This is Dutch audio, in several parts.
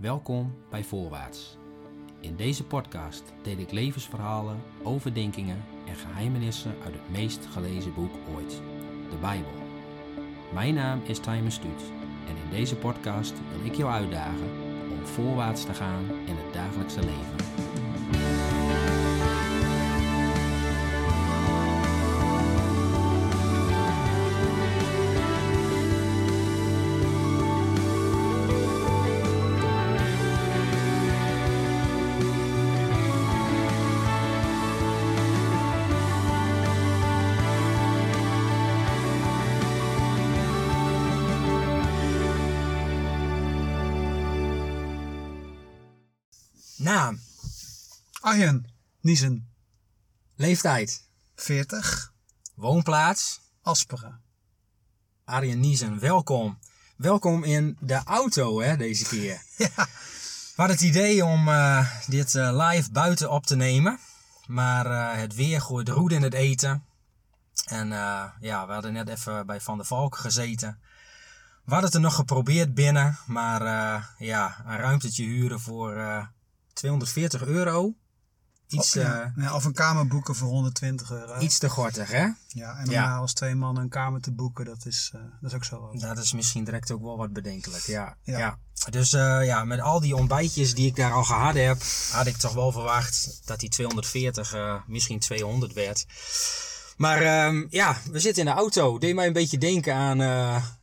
Welkom bij Voorwaarts. In deze podcast deel ik levensverhalen, overdenkingen en geheimenissen uit het meest gelezen boek ooit, de Bijbel. Mijn naam is Timer Stuut en in deze podcast wil ik jou uitdagen om voorwaarts te gaan in het dagelijkse leven. Niesen, leeftijd, 40, woonplaats, Asperen. Arjen Niesen, welkom. Welkom in de auto hè, deze keer. Ja. We hadden het idee om eh, dit eh, live buiten op te nemen. Maar eh, het weer gooit roet in het eten. En ja, we hadden net even bij Van der Valk gezeten. We hadden het er nog geprobeerd binnen. Maar ja, een ruimtetje huren voor eh, 240 euro. Iets, Of, eh, ja, of een kamer boeken voor 120 euro. iets te gortig, hè? Ja, en Ja. als twee mannen een kamer te boeken, dat is, eh, dat is ook zo. wat. Dat is misschien direct ook wel wat bedenkelijk, ja. ja. Ja. Dus eh, ja, met al die ontbijtjes die ik daar al gehad heb, had ik toch wel verwacht dat die 240 eh, misschien 200 werd. Maar ehm, ja, we zitten in de auto. Deed mij een beetje denken aan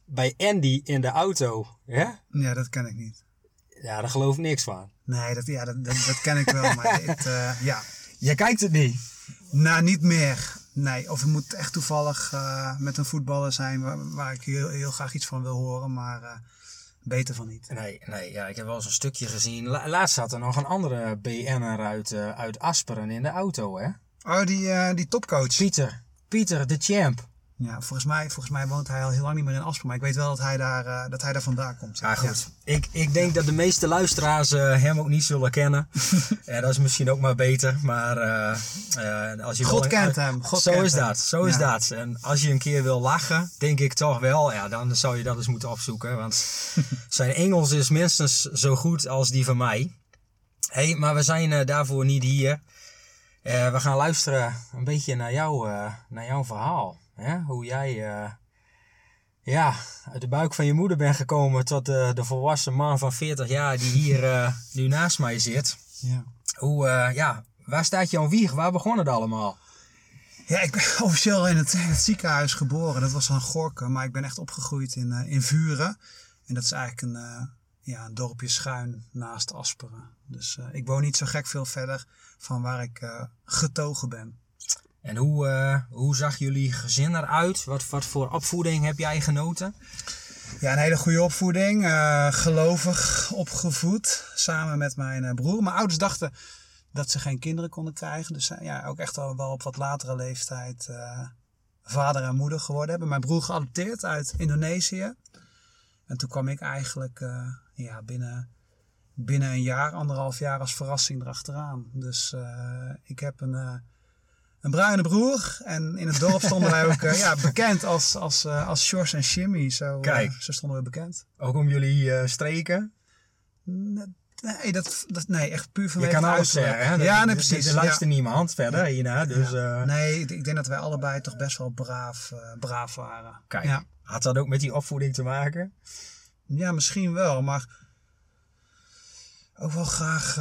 bij Andy in de auto. Ja? Ja, dat ken ik niet. Ja, daar geloof ik niks van. Nee, dat, ja, dat, dat, dat ken ik wel, maar het, eh, ja. Jij kijkt het niet. Nou, niet meer. Nee, of het moet echt toevallig eh, met een voetballer zijn waar, waar ik heel, heel graag iets van wil horen, maar eh, beter van niet. Nee, nee ja, ik heb wel eens een stukje gezien. La- laatst zat er nog een andere BN'er uit, uit Asperen in de auto, hè? Oh, die, eh, die topcoach. Pieter. Pieter, de champ. Ja, volgens mij, volgens mij woont hij al heel lang niet meer in Asperen, maar ik weet wel dat hij daar, eh, dat hij daar vandaan komt. Ja, goed. Ik, ik denk dat de meeste luisteraars eh, hem ook niet zullen kennen. ja, dat is misschien ook maar beter. Maar eh, als je God wil- kent hem, God zo kent is hem. dat. Zo is dat. En als je een keer wil lachen, denk ik toch wel. Ja, dan zou je dat eens moeten opzoeken. Want zijn Engels is minstens zo goed als die van mij. hey, maar we zijn daarvoor niet hier. We gaan luisteren een beetje naar, jou, naar jouw verhaal. Hè? Hoe jij eh, ja, uit de buik van je moeder bent gekomen tot de, de volwassen man van 40 jaar die hier eh, nu naast mij zit. Ja. Hoe, eh, ja, waar staat jouw wieg? Waar begon het allemaal? Ja, ik ben officieel in het, in het ziekenhuis geboren. Dat was aan Gorken, maar ik ben echt opgegroeid in, eh, in Vuren. En dat is eigenlijk een, eh, ja, een dorpje schuin naast Asperen. Dus eh, ik woon niet zo gek veel verder van waar ik eh, getogen ben. En hoe, eh, hoe zag jullie gezin eruit? Wat, wat voor opvoeding heb jij genoten? Ja, een hele goede opvoeding. eh, gelovig opgevoed. Samen met mijn eh, broer. Mijn ouders dachten dat ze geen kinderen konden krijgen. Dus ja, ook echt al wel op wat latere leeftijd vader en moeder geworden hebben. Mijn broer geadopteerd uit Indonesië. En toen kwam ik eigenlijk ja, binnen, binnen een jaar, anderhalf jaar als verrassing erachteraan. Dus ik heb een, een bruine broer. En in het dorp stonden wij ook eh, ja, bekend als, als, eh, als Sjors en Jimmy. Zo, eh, Kijk. zo stonden we bekend. Ook om jullie streken? Nee, dat, dat, nee echt puur Je vanwege kan het alles zeggen. Hè? Ja, nee, precies. Er ja. luistert niemand verder hierna. Dus Ja. Nee, ik, ik denk dat wij allebei toch best wel braaf, eh, braaf waren. kijk, Ja. had dat ook met die opvoeding te maken? ja, misschien wel, maar ook wel graag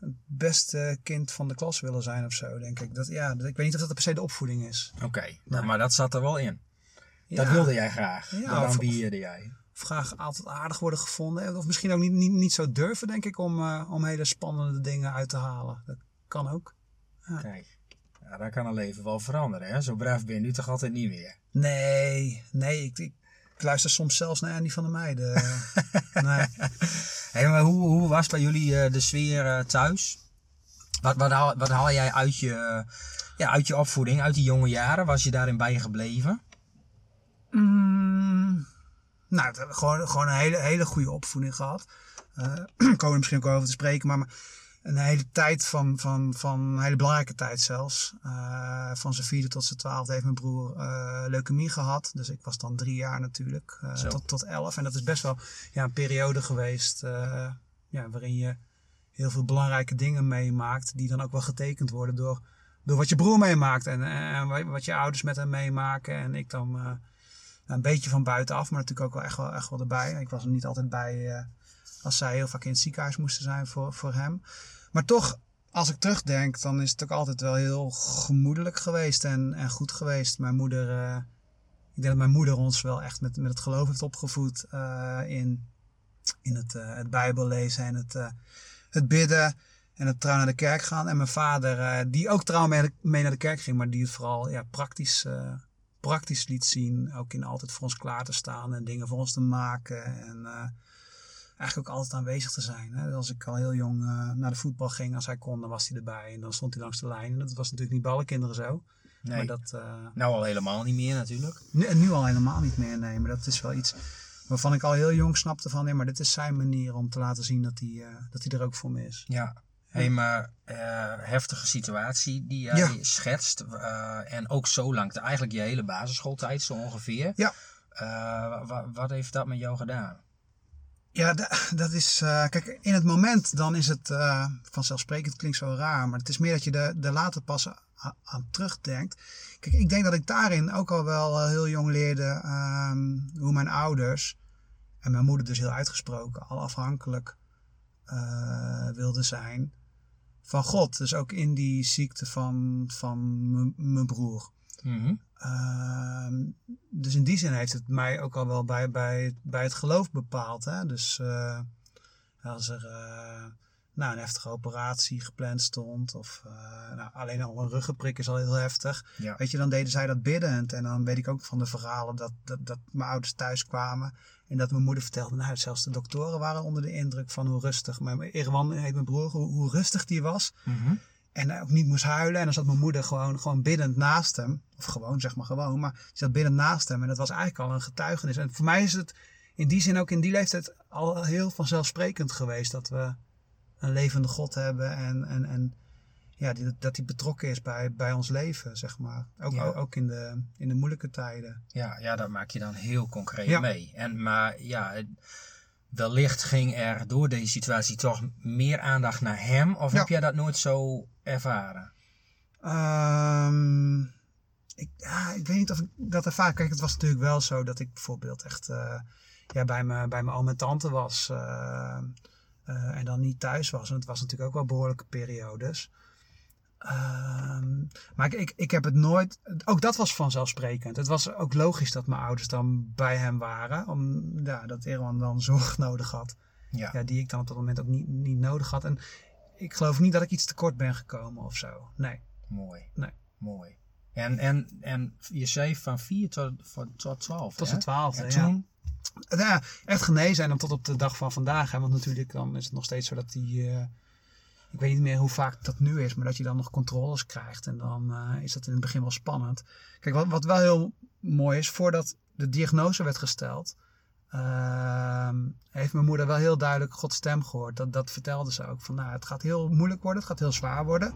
het beste kind van de klas willen zijn of zo, denk ik. Dat, ja, ik weet niet of dat per se de opvoeding is. Oké, nou, maar dat zat er wel in. Dat Ja. wilde jij graag. Ja, dat ambieerde jij. Of graag altijd aardig worden gevonden. Of misschien ook niet, niet, niet zo durven, denk ik, om, eh, om hele spannende dingen uit te halen. Dat kan ook. Kijk, ja, daar kan een leven wel veranderen. Hè? Zo braaf ben je nu toch altijd niet meer. Nee, nee, ik, ik, ik luister soms zelfs naar Andy van der Meijden. nee. Hey, maar hoe, hoe was bij jullie eh, de sfeer eh, thuis? Wat, wat, haal, wat haal jij uit je, ja, uit je opvoeding, uit die jonge jaren? Was je daarin bijgebleven? Mm, nou, gewoon, gewoon een hele, hele goede opvoeding gehad. Eh komen we er misschien ook over te spreken. Maar, maar, een hele tijd van, van, van een hele belangrijke tijd zelfs. Uh, van zijn vierde tot zijn twaalfde heeft mijn broer uh, leukemie gehad. Dus ik was dan drie jaar natuurlijk, uh, tot, tot elf. En dat is best wel ja, een periode geweest ja, waarin je heel veel belangrijke dingen meemaakt. Die dan ook wel getekend worden door, door wat je broer meemaakt. En, en wat je ouders met hem meemaken. En ik dan nou, een beetje van buitenaf, maar natuurlijk ook wel echt wel, echt wel erbij. Ik was er niet altijd bij als zij heel vaak in het ziekenhuis moesten zijn voor, voor hem. Maar toch, als ik terugdenk, dan is het ook altijd wel heel gemoedelijk geweest en, en goed geweest. Mijn moeder, uh, ik denk dat mijn moeder ons wel echt met, met het geloof heeft opgevoed uh, in, in het, uh, het Bijbel lezen en het, het bidden en het trouw naar de kerk gaan. En mijn vader, die ook trouw mee, mee, naar de kerk ging, maar die het vooral ja, praktisch, praktisch liet zien. Ook in altijd voor ons klaar te staan en dingen voor ons te maken. En eigenlijk ook altijd aanwezig te zijn. Hè. Als ik al heel jong uh, naar de voetbal ging, als hij kon, dan was hij erbij. En dan stond hij langs de lijn. En dat was natuurlijk niet bij alle kinderen zo. Nee. Maar dat, uh, nou al helemaal niet meer natuurlijk. Nu, nu al helemaal niet meer, nee. Maar dat is wel iets waarvan ik al heel jong snapte van... Nee, maar dit is zijn manier om te laten zien dat hij, uh, dat hij er ook voor me is. Ja. Hé, hey, maar heftige situatie die jij ja. schetst. en ook zo lang, eigenlijk je hele basisschooltijd zo ongeveer. Ja. wat heeft dat met jou gedaan? Ja, dat is. Uh, kijk, in het moment dan is het uh, vanzelfsprekend, klinkt zo raar, maar het is meer dat je er, er later pas aan, terugdenkt. Kijk, ik denk dat ik daarin ook al wel uh, heel jong leerde um, hoe mijn ouders, en mijn moeder dus heel uitgesproken, al afhankelijk wilden zijn van God. Dus ook in die ziekte van, van mijn broer. Mm. Uh, dus in die zin heeft het mij ook al wel bij, bij, bij het geloof bepaald. Hè? Dus uh, als er uh, nou, een heftige operatie gepland stond, of uh, nou, alleen al een ruggenprik is al heel heftig. Ja. Weet je, dan deden zij dat biddend. En dan weet ik ook van de verhalen dat, dat, dat mijn ouders thuis kwamen. En dat mijn moeder vertelde, nou, zelfs de doktoren waren onder de indruk van hoe rustig. Mijn Erwan heet mijn broer, hoe, hoe rustig die was. Mm -hmm. En ook niet moest huilen. En dan zat mijn moeder gewoon, gewoon biddend naast hem. Of gewoon, zeg maar gewoon. Maar die zat biddend naast hem. En dat was eigenlijk al een getuigenis. En voor mij is het in die zin ook in die leeftijd al heel vanzelfsprekend geweest. Dat we een levende God hebben. En, en, en ja, die, dat hij betrokken is bij, bij ons leven, zeg maar. Ook, Ja. ook in, de, in de moeilijke tijden. Ja, ja, dat maak je dan heel concreet Ja. mee. En, maar ja, het- wellicht ging er door deze situatie toch meer aandacht naar hem. Of Ja. heb jij dat nooit zo ervaren? Ehm, ik, ja, ik weet niet of ik dat ervaar. Kijk, het was natuurlijk wel zo dat ik bijvoorbeeld echt eh, ja, bij, mijn, bij mijn oom en tante was. eh, eh, en dan niet thuis was. En het was natuurlijk ook wel behoorlijke periodes. Ehm, maar ik, ik, ik heb het nooit. Ook dat was vanzelfsprekend. Het was ook logisch dat mijn ouders dan bij hem waren. Om, ja, dat Erwan dan zorg nodig had. Ja. Ja, die ik dan op dat moment ook niet, niet nodig had. En ik geloof niet dat ik iets tekort ben gekomen of zo. Nee. Mooi. Nee. Mooi. En, en, en je zei van 4 tot, tot 12. Tot hè? zijn twaalfde, En ja. toen? Ja, echt genezen en dan tot op de dag van vandaag. Hè, want natuurlijk dan is het nog steeds zo dat die... eh, ik weet niet meer hoe vaak dat nu is, maar dat je dan nog controles krijgt. En dan eh, is dat in het begin wel spannend. Kijk, wat, wat wel heel mooi is, voordat de diagnose werd gesteld... ehm, heeft mijn moeder wel heel duidelijk Gods stem gehoord. Dat, dat vertelde ze ook. Van, nou, het gaat heel moeilijk worden, het gaat heel zwaar worden.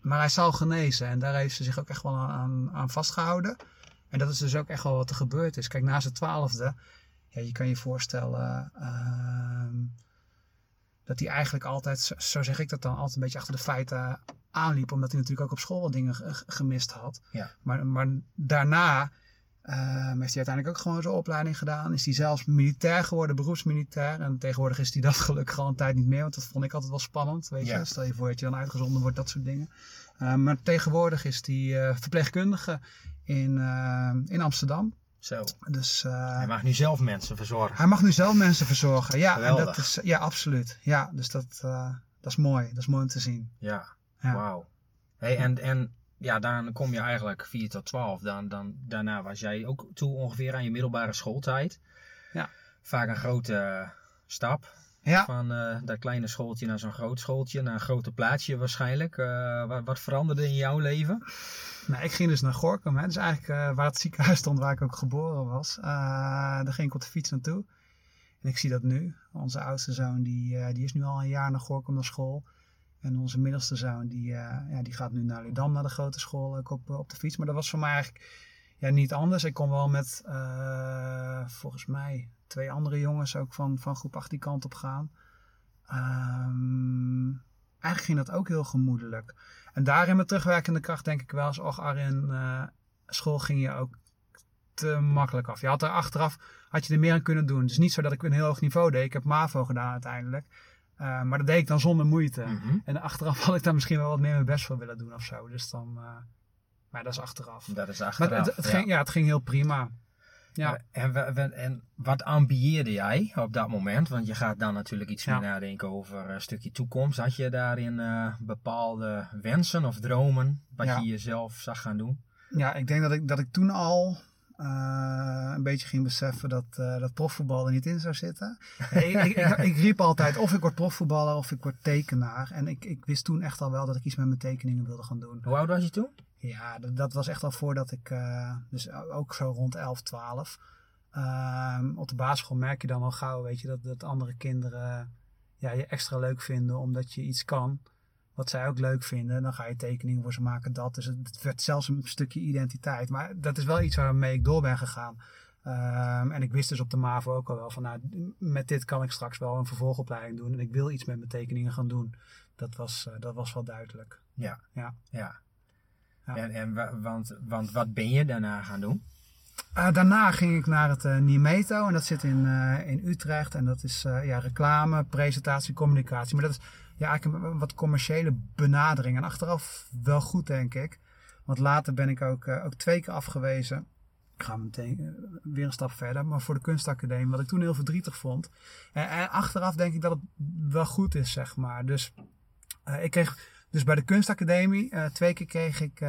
Maar hij zal genezen. En daar heeft ze zich ook echt wel aan, aan vastgehouden. En dat is dus ook echt wel wat er gebeurd is. Kijk, na zijn twaalfde, ja, je kan je voorstellen ehm, dat hij eigenlijk altijd, zo- zeg ik dat dan, altijd een beetje achter de feiten aanliep. Omdat hij natuurlijk ook op school wat dingen ge- gemist had. Ja. Maar, maar daarna ehm, heeft hij uiteindelijk ook gewoon zijn opleiding gedaan. Is hij zelfs militair geworden, beroepsmilitair. En tegenwoordig is hij dat gelukkig al een tijd niet meer. Want dat vond ik altijd wel spannend. Weet Ja. je? Stel je voor dat je dan uitgezonden wordt, dat soort dingen. Eh, maar tegenwoordig is hij eh, verpleegkundige in, eh, in Amsterdam. Zo. Dus eh, Hij mag nu zelf mensen verzorgen. hij mag nu zelf mensen verzorgen. Ja, en dat is, ja absoluut. Ja, dus dat, eh, dat is mooi. Dat is mooi om te zien. Ja. Ja. Wauw. Hey, en, en ja, dan kom je eigenlijk 4 tot 12. Dan, dan, daarna was jij ook toe ongeveer aan je middelbare schooltijd. Ja. Vaak een grote stap. Ja, Van eh, dat kleine schooltje naar zo'n groot schooltje, naar een grote plaatsje waarschijnlijk. Eh, wat, wat veranderde in jouw leven? nou, ik ging dus naar Gorkum. Hè. Dus eigenlijk eh, waar het ziekenhuis stond waar ik ook geboren was. Daar ging ik op de fiets naartoe. En ik zie dat nu. Onze oudste zoon die, die is nu al een jaar naar Gorkum naar school. En onze middelste zoon die, ja, die gaat nu naar Ludam naar de grote school ook op, op de fiets. Maar dat was voor mij eigenlijk ja, niet anders. Ik kon wel met volgens mij twee andere jongens ook van, van groep 8 die kant op gaan. Ehm, eigenlijk ging dat ook heel gemoedelijk. En daarin met terugwerkende kracht denk ik wel eens, och Arjen, eh, school ging je ook te makkelijk af. Je had er achteraf, had je er meer aan kunnen doen. Het is niet zo dat ik een heel hoog niveau deed. Ik heb MAVO gedaan uiteindelijk. Uh, maar dat deed ik dan zonder moeite. Mhm. En achteraf had ik daar misschien wel wat meer mijn best voor willen doen of zo. Dus dan, uh, maar dat is achteraf. Dat is Maar achteraf. het, het, ja. ging, ja, het ging heel prima. Ja. En, wa- en wat ambieerde jij op dat moment? Want je gaat dan natuurlijk iets Ja. meer nadenken over een stukje toekomst. Had je daarin eh, bepaalde wensen of dromen wat Ja. je jezelf zag gaan doen? Ja, ik denk dat ik, dat ik toen al eh, een beetje ging beseffen dat, eh, dat profvoetbal er niet in zou zitten. ik, ik, ik, ik riep altijd of ik word profvoetballer of ik word tekenaar. En ik, ik wist toen echt al wel dat ik iets met mijn tekeningen wilde gaan doen. Hoe oud was je toen? Ja, dat, dat was echt al voordat ik, eh, dus ook zo rond 11, 12. Ehm, op de basisschool merk je dan al gauw, weet je, dat, dat andere kinderen ja, je extra leuk vinden omdat je iets kan. Wat zij ook leuk vinden. Dan ga je tekeningen voor ze maken, dat. Dus het, het werd zelfs een stukje identiteit. Maar dat is wel iets waarmee ik door ben gegaan. Ehm, en ik wist dus op de MAVO ook al wel van, nou, met dit kan ik straks wel een vervolgopleiding doen. En ik wil iets met mijn tekeningen gaan doen. Dat was, eh, dat was wel duidelijk. Ja. Ja. ja. Ja. En, en wa- want, want wat ben je daarna gaan doen? Uh, daarna ging ik naar het uh, Nimeto en dat zit in, uh, in Utrecht. En dat is ja, reclame, presentatie, communicatie. Maar dat is ja, eigenlijk een wat commerciële benadering. En achteraf wel goed, denk ik. Want later ben ik ook, ook twee keer afgewezen. Ik ga meteen weer een stap verder. Maar voor de kunstacademie, wat ik toen heel verdrietig vond. En, en achteraf denk ik dat het wel goed is, zeg maar. Dus ik kreeg dus bij de kunstacademie, twee keer kreeg ik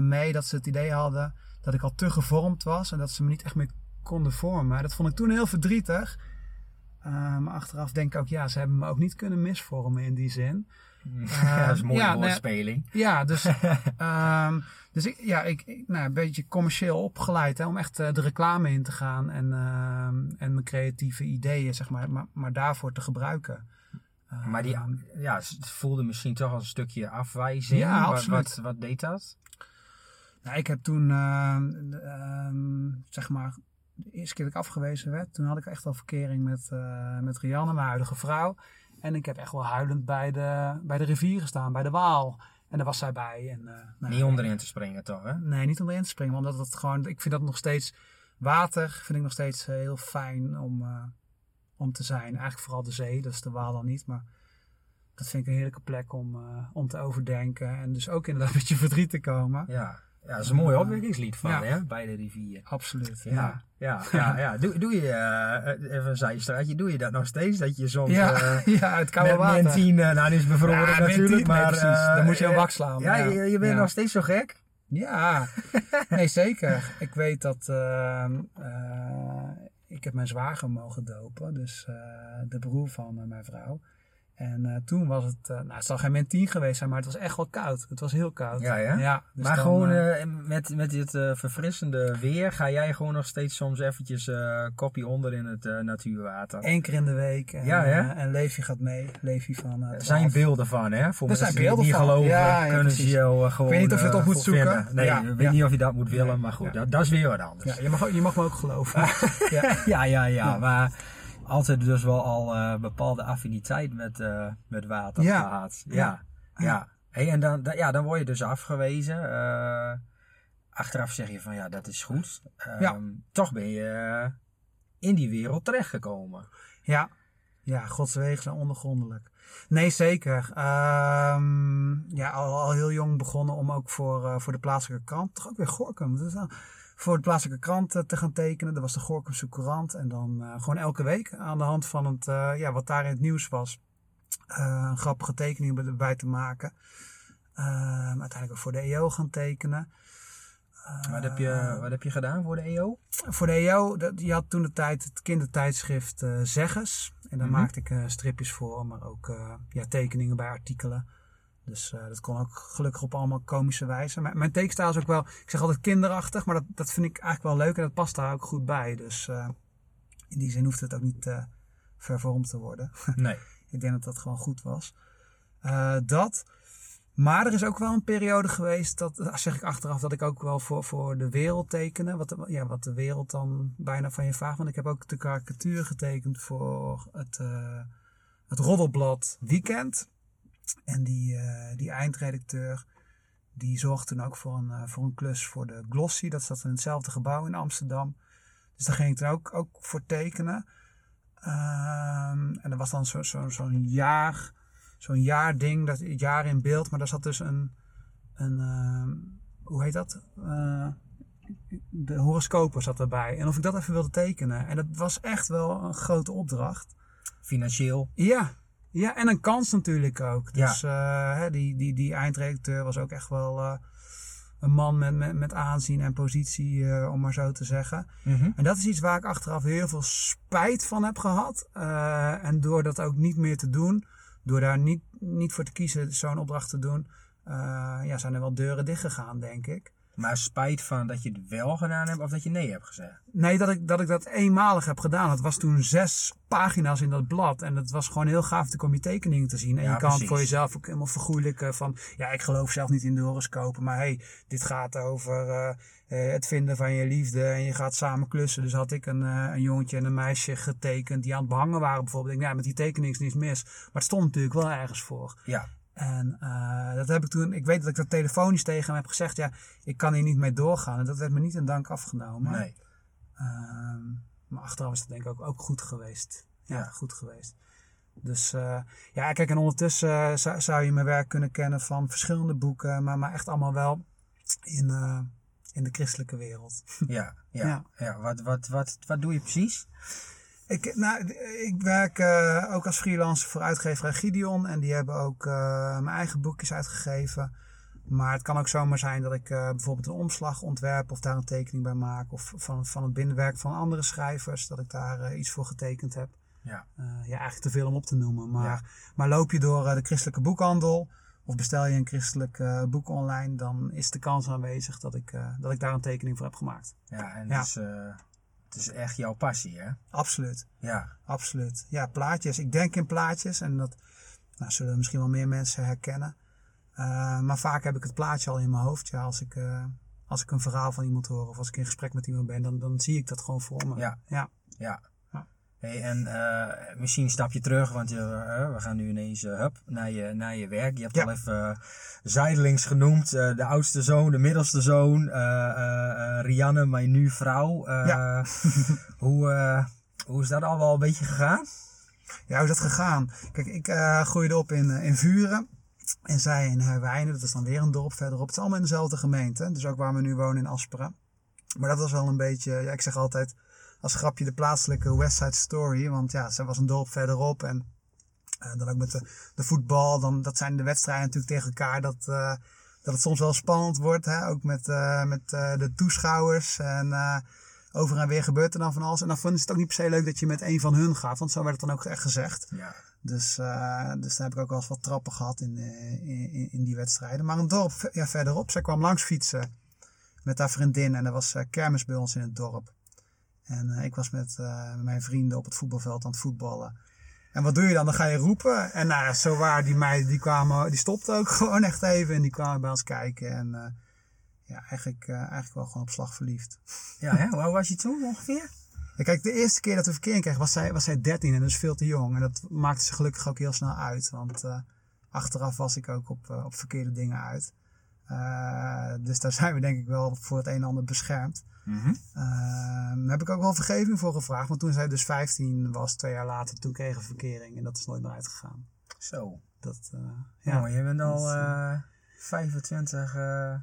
mee dat ze het idee hadden dat ik al te gevormd was en dat ze me niet echt meer konden vormen. Dat vond ik toen heel verdrietig. Uh, maar achteraf denk ik ook, ja, ze hebben me ook niet kunnen misvormen in die zin. Uh, dat is een mooie ja, woordspeling. Nee, ja, dus, um, dus ik, ja, ik, ik nou, een beetje commercieel opgeleid hè, om echt uh, de reclame in te gaan en, uh, en mijn creatieve ideeën, zeg maar, maar, maar daarvoor te gebruiken. Maar die ja, het voelde misschien toch als een stukje afwijzing. Ja, wat, absoluut. Wat, wat deed dat? Nou, ik heb toen, uh, zeg maar, de eerste keer dat ik afgewezen werd, toen had ik echt al verkering met, uh, met Rianne, mijn huidige vrouw. En ik heb echt wel huilend bij de, bij de rivier gestaan, bij de Waal. En daar was zij bij. En, uh, nou, niet onderin te springen toch, hè? Nee, niet onderin te springen. Omdat het gewoon, ik vind dat nog steeds, water vind ik nog steeds heel fijn om, uh, om te zijn. Eigenlijk vooral de zee, dat is de Waal dan niet. Maar dat vind ik een heerlijke plek om, uh, om te overdenken. En dus ook inderdaad een beetje verdriet te komen. Ja. Ja, dat is een mooi opwekkingslied van, ja. hè, bij de rivier. Absoluut, ja. Ja, ja, ja. ja. Doe, doe je, uh, even een zijstraatje, doe je dat nog steeds? Dat je soms ja, uh, ja, het koude water. min 10, uh, nou die is bevroren ja, natuurlijk, tien, maar... Nee, precies. dan moet je een wak slaan. Ja, je, je bent nog steeds zo gek? Ja, nee zeker. Ik weet dat, ehm, ik heb mijn zwager mogen dopen, dus eh, de broer van mijn vrouw. En uh, toen was het, uh, nou het zal geen min 10 geweest zijn, maar het was echt wel koud. Het was heel koud. Ja, ja. ja dus maar dan, gewoon uh, met, met dit verfrissende weer, ga jij gewoon nog steeds soms eventjes kopje onder in het natuurwater? Eén keer in de week. En, ja, ja. en Leefje gaat mee. Leefje van. er zijn beelden van, hè? Voor er mensen zijn beelden die van. geloven, ja, ja, kunnen ze jou gewoon. Ik weet niet of je het op moet zoeken. Vinden. Nee, ik weet niet of je dat moet willen, maar goed, dat, dat, is weer wat anders. Ja, je mag, je mag me ook geloven. ja. ja, ja, ja, maar altijd dus wel al uh, bepaalde affiniteit met, uh, met water ja. gehad. Ja, ja. ja. Hey, en dan, ja, dan word je dus afgewezen. Uh, achteraf zeg je van ja, dat is goed. Um, ja. Toch ben je in die wereld terechtgekomen. Ja, ja Gods wegen zijn ondergrondelijk. Nee, zeker. Um, ja, al, al, heel jong begonnen om ook voor, voor de plaatselijke krant, toch ook weer Gorkum. Wel, voor de plaatselijke krant te gaan tekenen. Dat was de Gorkumse Courant. En dan uh, gewoon elke week aan de hand van het, uh, ja, wat daar in het nieuws was. Uh, een grappige tekening erbij te maken. uiteindelijk ook voor de EO gaan tekenen. wat, heb je, wat heb je gedaan voor de EO? Voor de EO, dat, je had toen de tijd het kindertijdschrift Zeggers. En daar mm -hmm. maakte ik stripjes voor, maar ook ja, tekeningen bij artikelen. Dus uh, dat kon ook gelukkig op allemaal komische wijze. Maar mijn tekenstijl is ook wel, ik zeg altijd kinderachtig, maar dat, dat vind ik eigenlijk wel leuk en dat past daar ook goed bij. Dus uh, In die zin hoeft het ook niet eh, vervormd te worden. Nee. ik denk dat dat gewoon goed was. Eh, dat. Maar er is ook wel een periode geweest, dat zeg ik achteraf, dat ik ook wel voor, voor de wereld tekende. Wat de, ja, wat de wereld dan bijna van je vraagt. Want ik heb ook de karikatuur getekend voor het, eh, het roddelblad Weekend. En die, eh, die eindredacteur, die zorgde toen ook voor een, eh, voor een klus voor de Glossy. Dat zat in hetzelfde gebouw in Amsterdam. Dus daar ging ik toen ook, ook voor tekenen. Ehm, en er was dan zo'n zo, zo'n jaar, zo'n jaarding, dat het jaar in beeld. Maar daar zat dus een, een ehm, hoe heet dat? Eh, de horoscopen zat erbij. En of ik dat even wilde tekenen. En dat was echt wel een grote opdracht. Financieel. Ja, ja en een kans natuurlijk ook. Dus eh, die, die, die eindredacteur was ook echt wel eh, een man met, met, met aanzien en positie, eh, om maar zo te zeggen. Mhm. En dat is iets waar ik achteraf heel veel spijt van heb gehad. Eh, en door dat ook niet meer te doen, door daar niet, niet voor te kiezen zo'n opdracht te doen, ja, zijn er wel deuren dichtgegaan, denk ik. Maar spijt van dat je het wel gedaan hebt of dat je nee hebt gezegd. Nee, dat ik, dat ik dat eenmalig heb gedaan. Het was toen zes pagina's in dat blad. En het was gewoon heel gaaf om die tekeningen te zien. En Ja, je kan precies. het voor jezelf ook helemaal vergoeilijken van... Ja, ik geloof zelf niet in de horoscopen. Maar hey, dit gaat over eh, eh, het vinden van je liefde. En je gaat samen klussen. Dus had ik een, eh, een jongetje en een meisje getekend die aan het behangen waren bijvoorbeeld. Ik denk, ja, met die tekening is niets mis. Maar het stond natuurlijk wel ergens voor. Ja. En eh, dat heb ik toen, ik weet dat ik dat telefonisch tegen hem heb gezegd. Ja, ik kan hier niet mee doorgaan. En dat werd me niet in dank afgenomen. Nee. Ehm, maar achteraf is dat denk ik ook, ook goed geweest. Ja, Ja. goed geweest. Dus eh, ja, kijk, en ondertussen eh, zou, zou je mijn werk kunnen kennen van verschillende boeken, maar, maar echt allemaal wel in, in de christelijke wereld. Ja. Ja. Ja. ja. Wat, wat, wat, wat doe je precies? Ik, nou, ik werk eh, ook als freelancer voor uitgeverij Gideon en die hebben ook eh, mijn eigen boekjes uitgegeven. Maar het kan ook zomaar zijn dat ik eh, bijvoorbeeld een omslag ontwerp of daar een tekening bij maak. Of van, van het binnenwerk van andere schrijvers, dat ik daar iets voor getekend heb. Ja. Ja, eigenlijk te veel om op te noemen. Maar, Ja. maar loop je door de christelijke boekhandel of bestel je een christelijk boek online, dan is de kans aanwezig dat ik, dat ik daar een tekening voor heb gemaakt. Ja, en Ja. Eh, het is echt jouw passie, hè? Absoluut. Ja. Absoluut. Ja, plaatjes. Ik denk in plaatjes en dat nou, zullen misschien wel meer mensen herkennen. Eh, maar vaak heb ik het plaatje al in mijn hoofd. Ja, als ik, eh, als ik een verhaal van iemand hoor of als ik in gesprek met iemand ben, dan, dan zie ik dat gewoon voor me. Ja. ja. Ja. Hey, en eh, misschien een stapje terug, want je, eh, we gaan nu ineens eh, hup, naar, je, naar je werk. Je hebt Ja. al even zijdelings genoemd. de oudste zoon, de middelste zoon, Rianne, mijn nu vrouw. Ja. hoe, hoe is dat al wel een beetje gegaan? Ja, hoe is dat gegaan? Kijk, ik groeide op in, in Vuren. En zij in Herwijnen, dat is dan weer een dorp verderop. Het is allemaal in dezelfde gemeente. Dus ook waar we nu wonen in Asperen. Maar dat was wel een beetje, ja, ik zeg altijd als grapje de plaatselijke West Side Story. Want ja, zij was een dorp verderop. En eh, dan ook met de, de voetbal. Dan, dat zijn de wedstrijden natuurlijk tegen elkaar. Dat, eh, dat het soms wel spannend wordt. Hè? Ook met, eh, met de toeschouwers. En over en weer gebeurt er dan van alles. En dan vinden ze het ook niet per se leuk dat je met een van hun gaat. Want zo werd het dan ook echt gezegd. Ja. Dus, dus daar heb ik ook wel eens wat trappen gehad in, in, in, die wedstrijden. Maar een dorp ja, verderop, zij kwam langs fietsen met haar vriendin. En er was kermis bij ons in het dorp. En eh, ik was met eh, mijn vrienden op het voetbalveld aan het voetballen. En wat doe je dan? Dan ga je roepen. En nou ja, zo waren die meiden, die kwamen, die stopten ook gewoon echt even. En die kwamen bij ons kijken. En eh, ja, eigenlijk, eigenlijk wel gewoon op slag verliefd. Ja, hè? hoe was je toen ongeveer? Ja, kijk, de eerste keer dat we verkering kregen was zij, was zij 13 en dus veel te jong. En dat maakte ze gelukkig ook heel snel uit. Want achteraf was ik ook op, op verkeerde dingen uit. Dus daar zijn we denk ik wel voor het een en ander beschermd. Mhm. Eh, daar heb ik ook wel vergeving voor gevraagd. Want toen zij dus 15 was, twee jaar later, toen kregen we verkering. En dat is nooit meer uitgegaan. Zo. Dat, eh, Ja. Oh, je bent al Dus, eh 25. eh,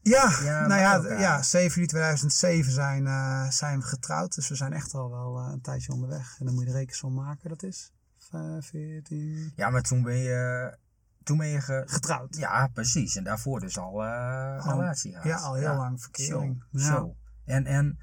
Ja, Ja, nou ja, elkaar. ja, 7 juli 2007 zijn, zijn we getrouwd. Dus we zijn echt al wel een tijdje onderweg. En dan moet je de rekensom maken, dat is eh, 14... ja, maar toen ben je. Toen ben je ge... Getrouwd. Ja, precies. En daarvoor dus al Al- relatie gehad. Ja, al heel lang verkering. Zo, Ja. zo. En, en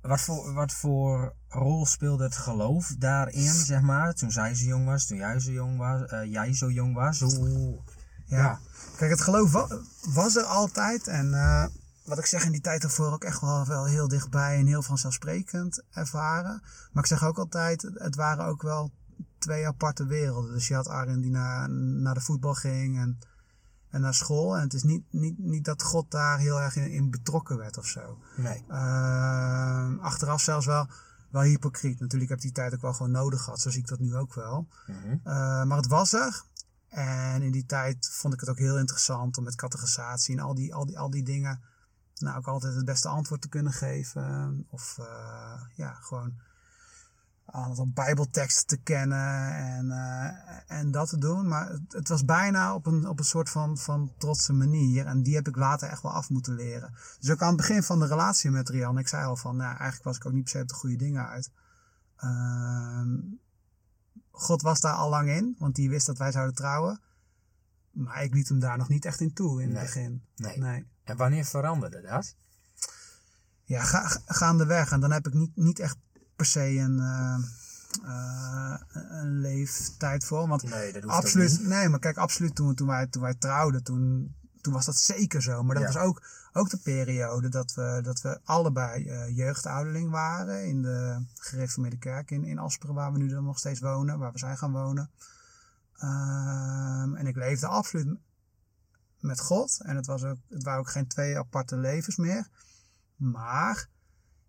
wat, voor, wat voor rol speelde het geloof daarin, zeg maar? Toen zij zo jong was, toen jij zo jong was, eh, jij zo jong was. Hoe, Ja. Ja. Kijk, het geloof wa- was er altijd. En eh, wat ik zeg in die tijd ervoor ook echt wel, wel heel dichtbij en heel vanzelfsprekend ervaren. Maar ik zeg ook altijd, het waren ook wel twee aparte werelden. Dus je had Arjen die naar, naar de voetbal ging en, en naar school. En het is niet, niet, niet dat God daar heel erg in, in betrokken werd of zo. Nee. Ehm, achteraf zelfs wel, wel hypocriet. Natuurlijk heb ik die tijd ook wel gewoon nodig gehad. Zo zie ik dat nu ook wel. Mhm. Uh, maar het was er. En in die tijd vond ik het ook heel interessant om met categorisatie en al die, al die, al die dingen. Nou, ook altijd het beste antwoord te kunnen geven. Of uh, ja, gewoon een aantal bijbelteksten te kennen en, uh, en dat te doen. Maar het, het, was bijna op een, op een soort van, van trotse manier. En die heb ik later echt wel af moeten leren. Dus ook aan het begin van de relatie met Rian, ik zei al van, nou, eigenlijk was ik ook niet per se op de goede dingen uit. Uh, God was daar al lang in, want die wist dat wij zouden trouwen. Maar ik liet hem daar nog niet echt in toe in Nee. het begin. Nee. nee. En wanneer veranderde dat? Ja, ga, ga- gaandeweg. En dan heb ik niet, niet echt per se een, eh, eh, een leeftijd voor. Want Nee, dat absoluut, nee, maar kijk, absoluut toen, toen, wij, toen wij trouwden, toen, toen was dat zeker zo. Maar dat Ja. was ook, ook de periode dat we, dat we allebei eh jeugdouderling waren in de gereformeerde kerk in, in Asperen, waar we nu dan nog steeds wonen, waar we zijn gaan wonen. Ehm, en ik leefde absoluut met God. En het, was ook, het waren ook geen twee aparte levens meer. Maar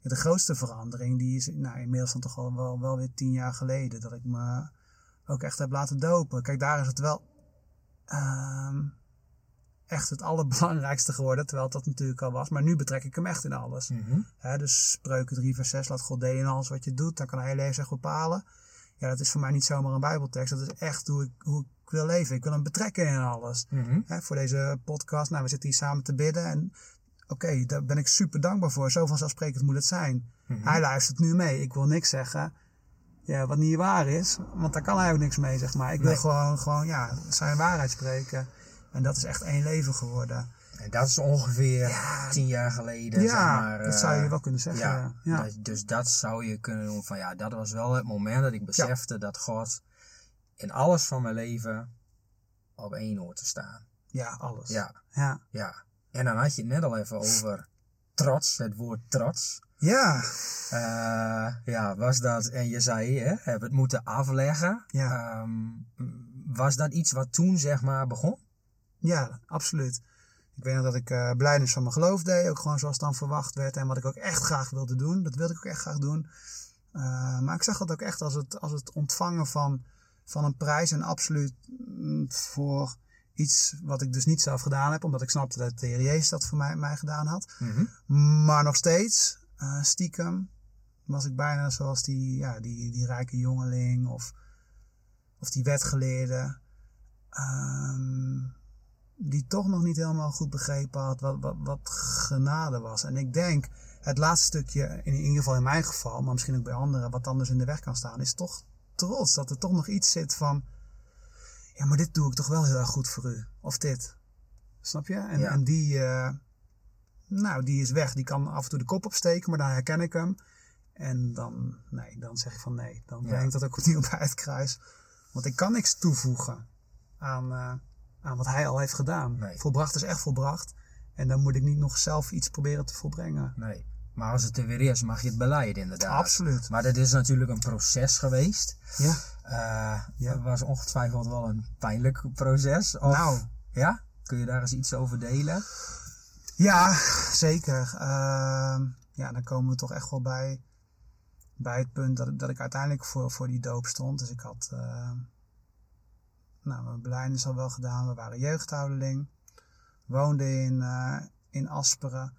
de grootste verandering, die is nou, inmiddels dan toch wel, wel, wel weer tien jaar geleden. Dat ik me ook echt heb laten dopen. Kijk, daar is het wel ehm, echt het allerbelangrijkste geworden. Terwijl dat natuurlijk al was. Maar nu betrek ik hem echt in alles. Mhm. Dus spreuken 3 vers 6, laat God delen in alles wat je doet. Dan kan hij je leven echt bepalen. Ja, dat is voor mij niet zomaar een bijbeltekst. Dat is echt hoe ik, hoe ik wil leven. Ik wil hem betrekken in alles. Mhm. Voor deze podcast. Nou, we zitten hier samen te bidden. En oké, daar ben ik super dankbaar voor. Zo vanzelfsprekend moet het zijn. Mhm. Hij luistert nu mee. Ik wil niks zeggen ja, wat niet waar is. Want daar kan hij ook niks mee, zeg maar. Ik wil Nee. gewoon, gewoon ja, zijn waarheid spreken. En dat is echt één leven geworden. En dat is ongeveer Ja. tien jaar geleden. ja, zeg maar, dat eh, zou je wel kunnen zeggen. Ja, Ja, ja. Dus, dus dat zou je kunnen doen van ja, dat was wel het moment dat ik besefte dat God in alles van mijn leven op één hoort te staan. ja alles. Ja, Ja. En dan had je het net al even over trots, het woord trots. Ja. Eh, ja, was dat, en je zei, hè, heb het moeten afleggen. Ja. Ehm, was dat iets wat toen, zeg maar, begon? Ja, absoluut. Ik weet nog dat ik eh blijdenis van mijn geloof deed. Ook gewoon zoals dan verwacht werd. En wat ik ook echt graag wilde doen. Dat wilde ik ook echt graag doen. Eh, maar ik zag dat ook echt als het, als het ontvangen van, van een prijs. En absoluut mm, voor iets wat ik dus niet zelf gedaan heb. Omdat ik snapte dat de Heer Jezus dat voor mij, mij gedaan had. Maar nog steeds, eh, stiekem, was ik bijna zoals die, ja, die, die rijke jongeling of, of die wetgeleerde. ehm, die toch nog niet helemaal goed begrepen had wat, wat, wat genade was. En ik denk, het laatste stukje, in, in ieder geval in mijn geval, maar misschien ook bij anderen, wat anders in de weg kan staan, is toch trots. Dat er toch nog iets zit van, ja, maar dit doe ik toch wel heel erg goed voor u. Of dit. Snap je? En, Ja. en die, eh, nou, die is weg. Die kan af en toe de kop opsteken, maar dan herken ik hem. En dan, nee, dan zeg ik van nee. Dan breng ik dat ook opnieuw bij het kruis. Want ik kan niks toevoegen aan, eh, aan wat hij al heeft gedaan. Nee. Volbracht is echt volbracht. En dan moet ik niet nog zelf iets proberen te volbrengen. Nee. Maar als het er weer is, mag je het beleiden, inderdaad. Absoluut. Maar dat is natuurlijk een proces geweest. Ja. Eh Ja. Het was ongetwijfeld wel een pijnlijk proces. Of, Nou. Ja? Kun je daar eens iets over delen? Ja, zeker. Ehm, ja, dan komen we toch echt wel bij, bij het punt dat, ik- dat ik uiteindelijk voor, voor die doop stond. Dus ik had eh, nou, mijn beleidnis al wel gedaan. We waren jeugdouderling. Woonden in, eh, in Asperen.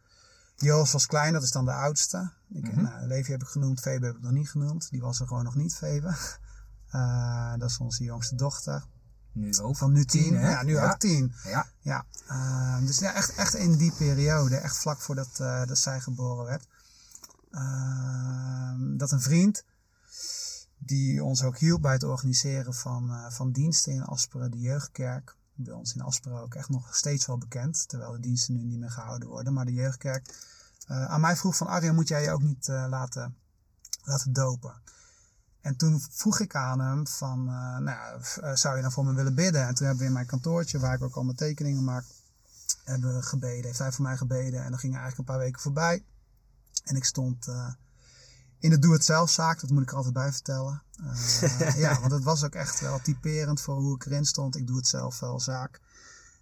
Joost was klein, dat is dan de oudste. Ik, nou, Levi heb ik genoemd, Febe heb ik nog niet genoemd. Die was er gewoon nog niet, Febe. Eh, dat is onze jongste dochter. Nu ook. Van nu tien. hè? Ja, nu Ja. ook tien. Ja. Ja, ehm, dus ja, echt, echt in die periode, echt vlak voordat eh, dat zij geboren werd. Dat een vriend, die ons ook hielp bij het organiseren van, eh, van diensten in Asperen, de jeugdkerk. Bij ons in Asperen ook echt nog steeds wel bekend, terwijl de diensten nu niet meer gehouden worden. Maar de jeugdkerk eh, aan mij vroeg van Arjen, moet jij je ook niet eh, laten, laten dopen? En toen vroeg ik aan hem van, eh, nou ja, eh, zou je dan voor me willen bidden? En toen hebben we in mijn kantoortje, waar ik ook al mijn tekeningen maak, hebben we gebeden. Heeft hij voor mij gebeden. En dan gingen eigenlijk een paar weken voorbij. En ik stond uh, in de doe-het-zelf-zaak. Dat moet ik er altijd bij vertellen. Uh, ja, want het was ook echt wel typerend voor hoe ik erin stond. Ik doe het zelf wel zaak.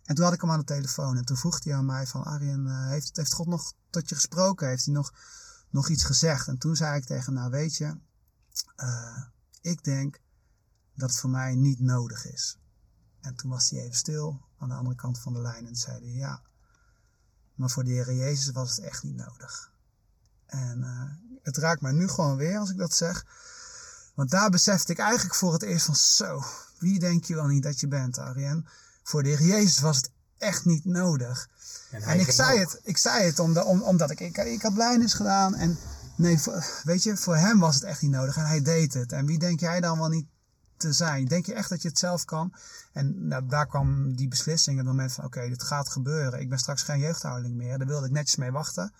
En toen had ik hem aan de telefoon. En toen vroeg hij aan mij van... Arjen, uh, heeft, heeft God nog tot je gesproken? Heeft hij nog, nog iets gezegd? En toen zei ik tegen hem... Nou weet je... ik denk dat het voor mij niet nodig is. En toen was hij even stil aan de andere kant van de lijn en zei hij ja. Maar voor de Heer Jezus was het echt niet nodig. En uh, het raakt mij nu gewoon weer als ik dat zeg. Want daar besefte ik eigenlijk voor het eerst van zo, wie denk je wel niet dat je bent, Arjen? Voor de Heer Jezus was het echt niet nodig. En, en ik, zei het, ik zei het omdat, om, omdat ik, ik, ik had blijnis gedaan. En nee, weet je, voor hem was het echt niet nodig. En hij deed het. En wie denk jij dan wel niet te zijn? Denk je echt dat je het zelf kan? En nou, daar kwam die beslissing, het moment van oké, dit gaat gebeuren. Ik ben straks geen jeugdhoudeling meer. Daar wilde ik netjes mee wachten.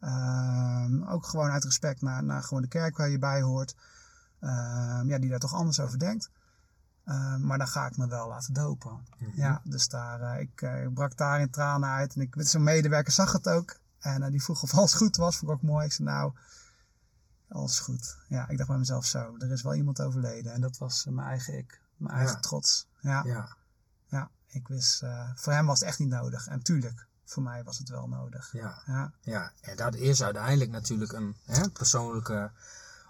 Uh, ook gewoon uit respect naar, naar gewoon de kerk waar je bij hoort. Uh, ja, die daar toch anders over denkt. Uh, maar dan ga ik me wel laten dopen. Mm -hmm. Ja, dus daar, uh, ik, ik, brak daar in tranen uit. En ik, zo'n medewerker zag het ook. En die vroeg of alles goed was. Vond ik ook mooi. Ik zei nou, alles goed. Ja, ik dacht bij mezelf zo, er is wel iemand overleden. En dat was mijn eigen ik, mijn eigen Ja. trots. Ja, ja. Ja, ik wist, uh, voor hem was het echt niet nodig. En tuurlijk, voor mij was het wel nodig. ja, Ja, ja. En dat is uiteindelijk natuurlijk een hè, persoonlijke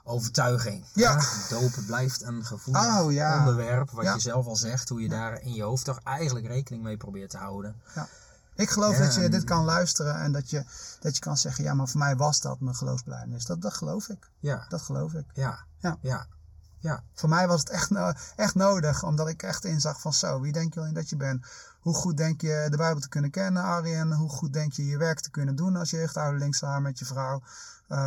overtuiging. Ja. Dopen blijft een gevoelig Oh, ja. onderwerp, wat Ja. je zelf al zegt, hoe je daar in je hoofd toch eigenlijk rekening mee probeert te houden. Ik geloof Ja, dat je dit kan luisteren en dat je, dat je kan zeggen, ja, maar voor mij was dat mijn geloofsbelijdenis. Dat, dat geloof ik. Ja, Dat geloof ik. ja, Ja. ja, ja. Voor mij was het echt, no- echt nodig, omdat ik echt inzag van zo, wie denk je wel niet dat je bent? Hoe goed denk je de Bijbel te kunnen kennen, Arjen? Hoe goed denk je je werk te kunnen doen als jeugdouderling samen met je vrouw? Eh,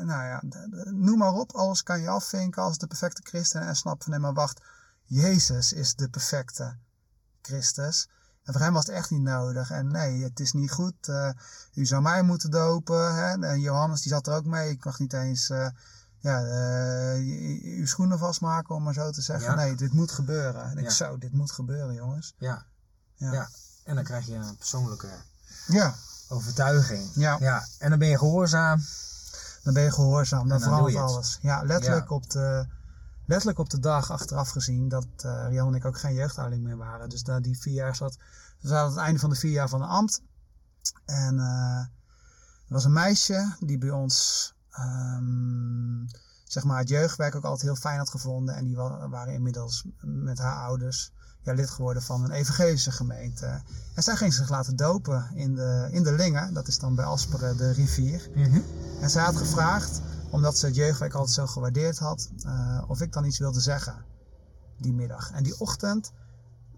nou ja, noem maar op, alles kan je afvinken als de perfecte christen en snap van, nee maar wacht, Jezus is de perfecte Christus. En voor hem was het echt niet nodig. En nee, het is niet goed. eh, u zou mij moeten dopen. Hè? En Johannes die zat er ook mee. Ik mag niet eens eh, ja, eh, je- je- uw schoenen vastmaken, om maar zo te zeggen. Ja. Nee, dit moet gebeuren. En ik Ja. zo, dit moet gebeuren, jongens. ja. Ja. Ja. En dan krijg je een persoonlijke Ja, overtuiging. Ja. ja. En dan ben je gehoorzaam. dan ben je gehoorzaam. Dan dan verandert alles. Ja, letterlijk. Op de, letterlijk op de dag achteraf gezien dat eh Rian en ik ook geen jeugdouderling meer waren. Dus na die vier jaar zat, we zaten aan het einde van de vier jaar van de ambt. En eh, er was een meisje die bij ons, ehm, zeg maar, het jeugdwerk ook altijd heel fijn had gevonden. En die wa- waren inmiddels met haar ouders ja, lid geworden van een evangelische gemeente. En zij ging zich laten dopen in de, in de Lingen. Dat is dan bij Asperen de rivier. En zij had gevraagd, omdat ze het jeugdwerk altijd zo gewaardeerd had, eh, of ik dan iets wilde zeggen die middag. En die ochtend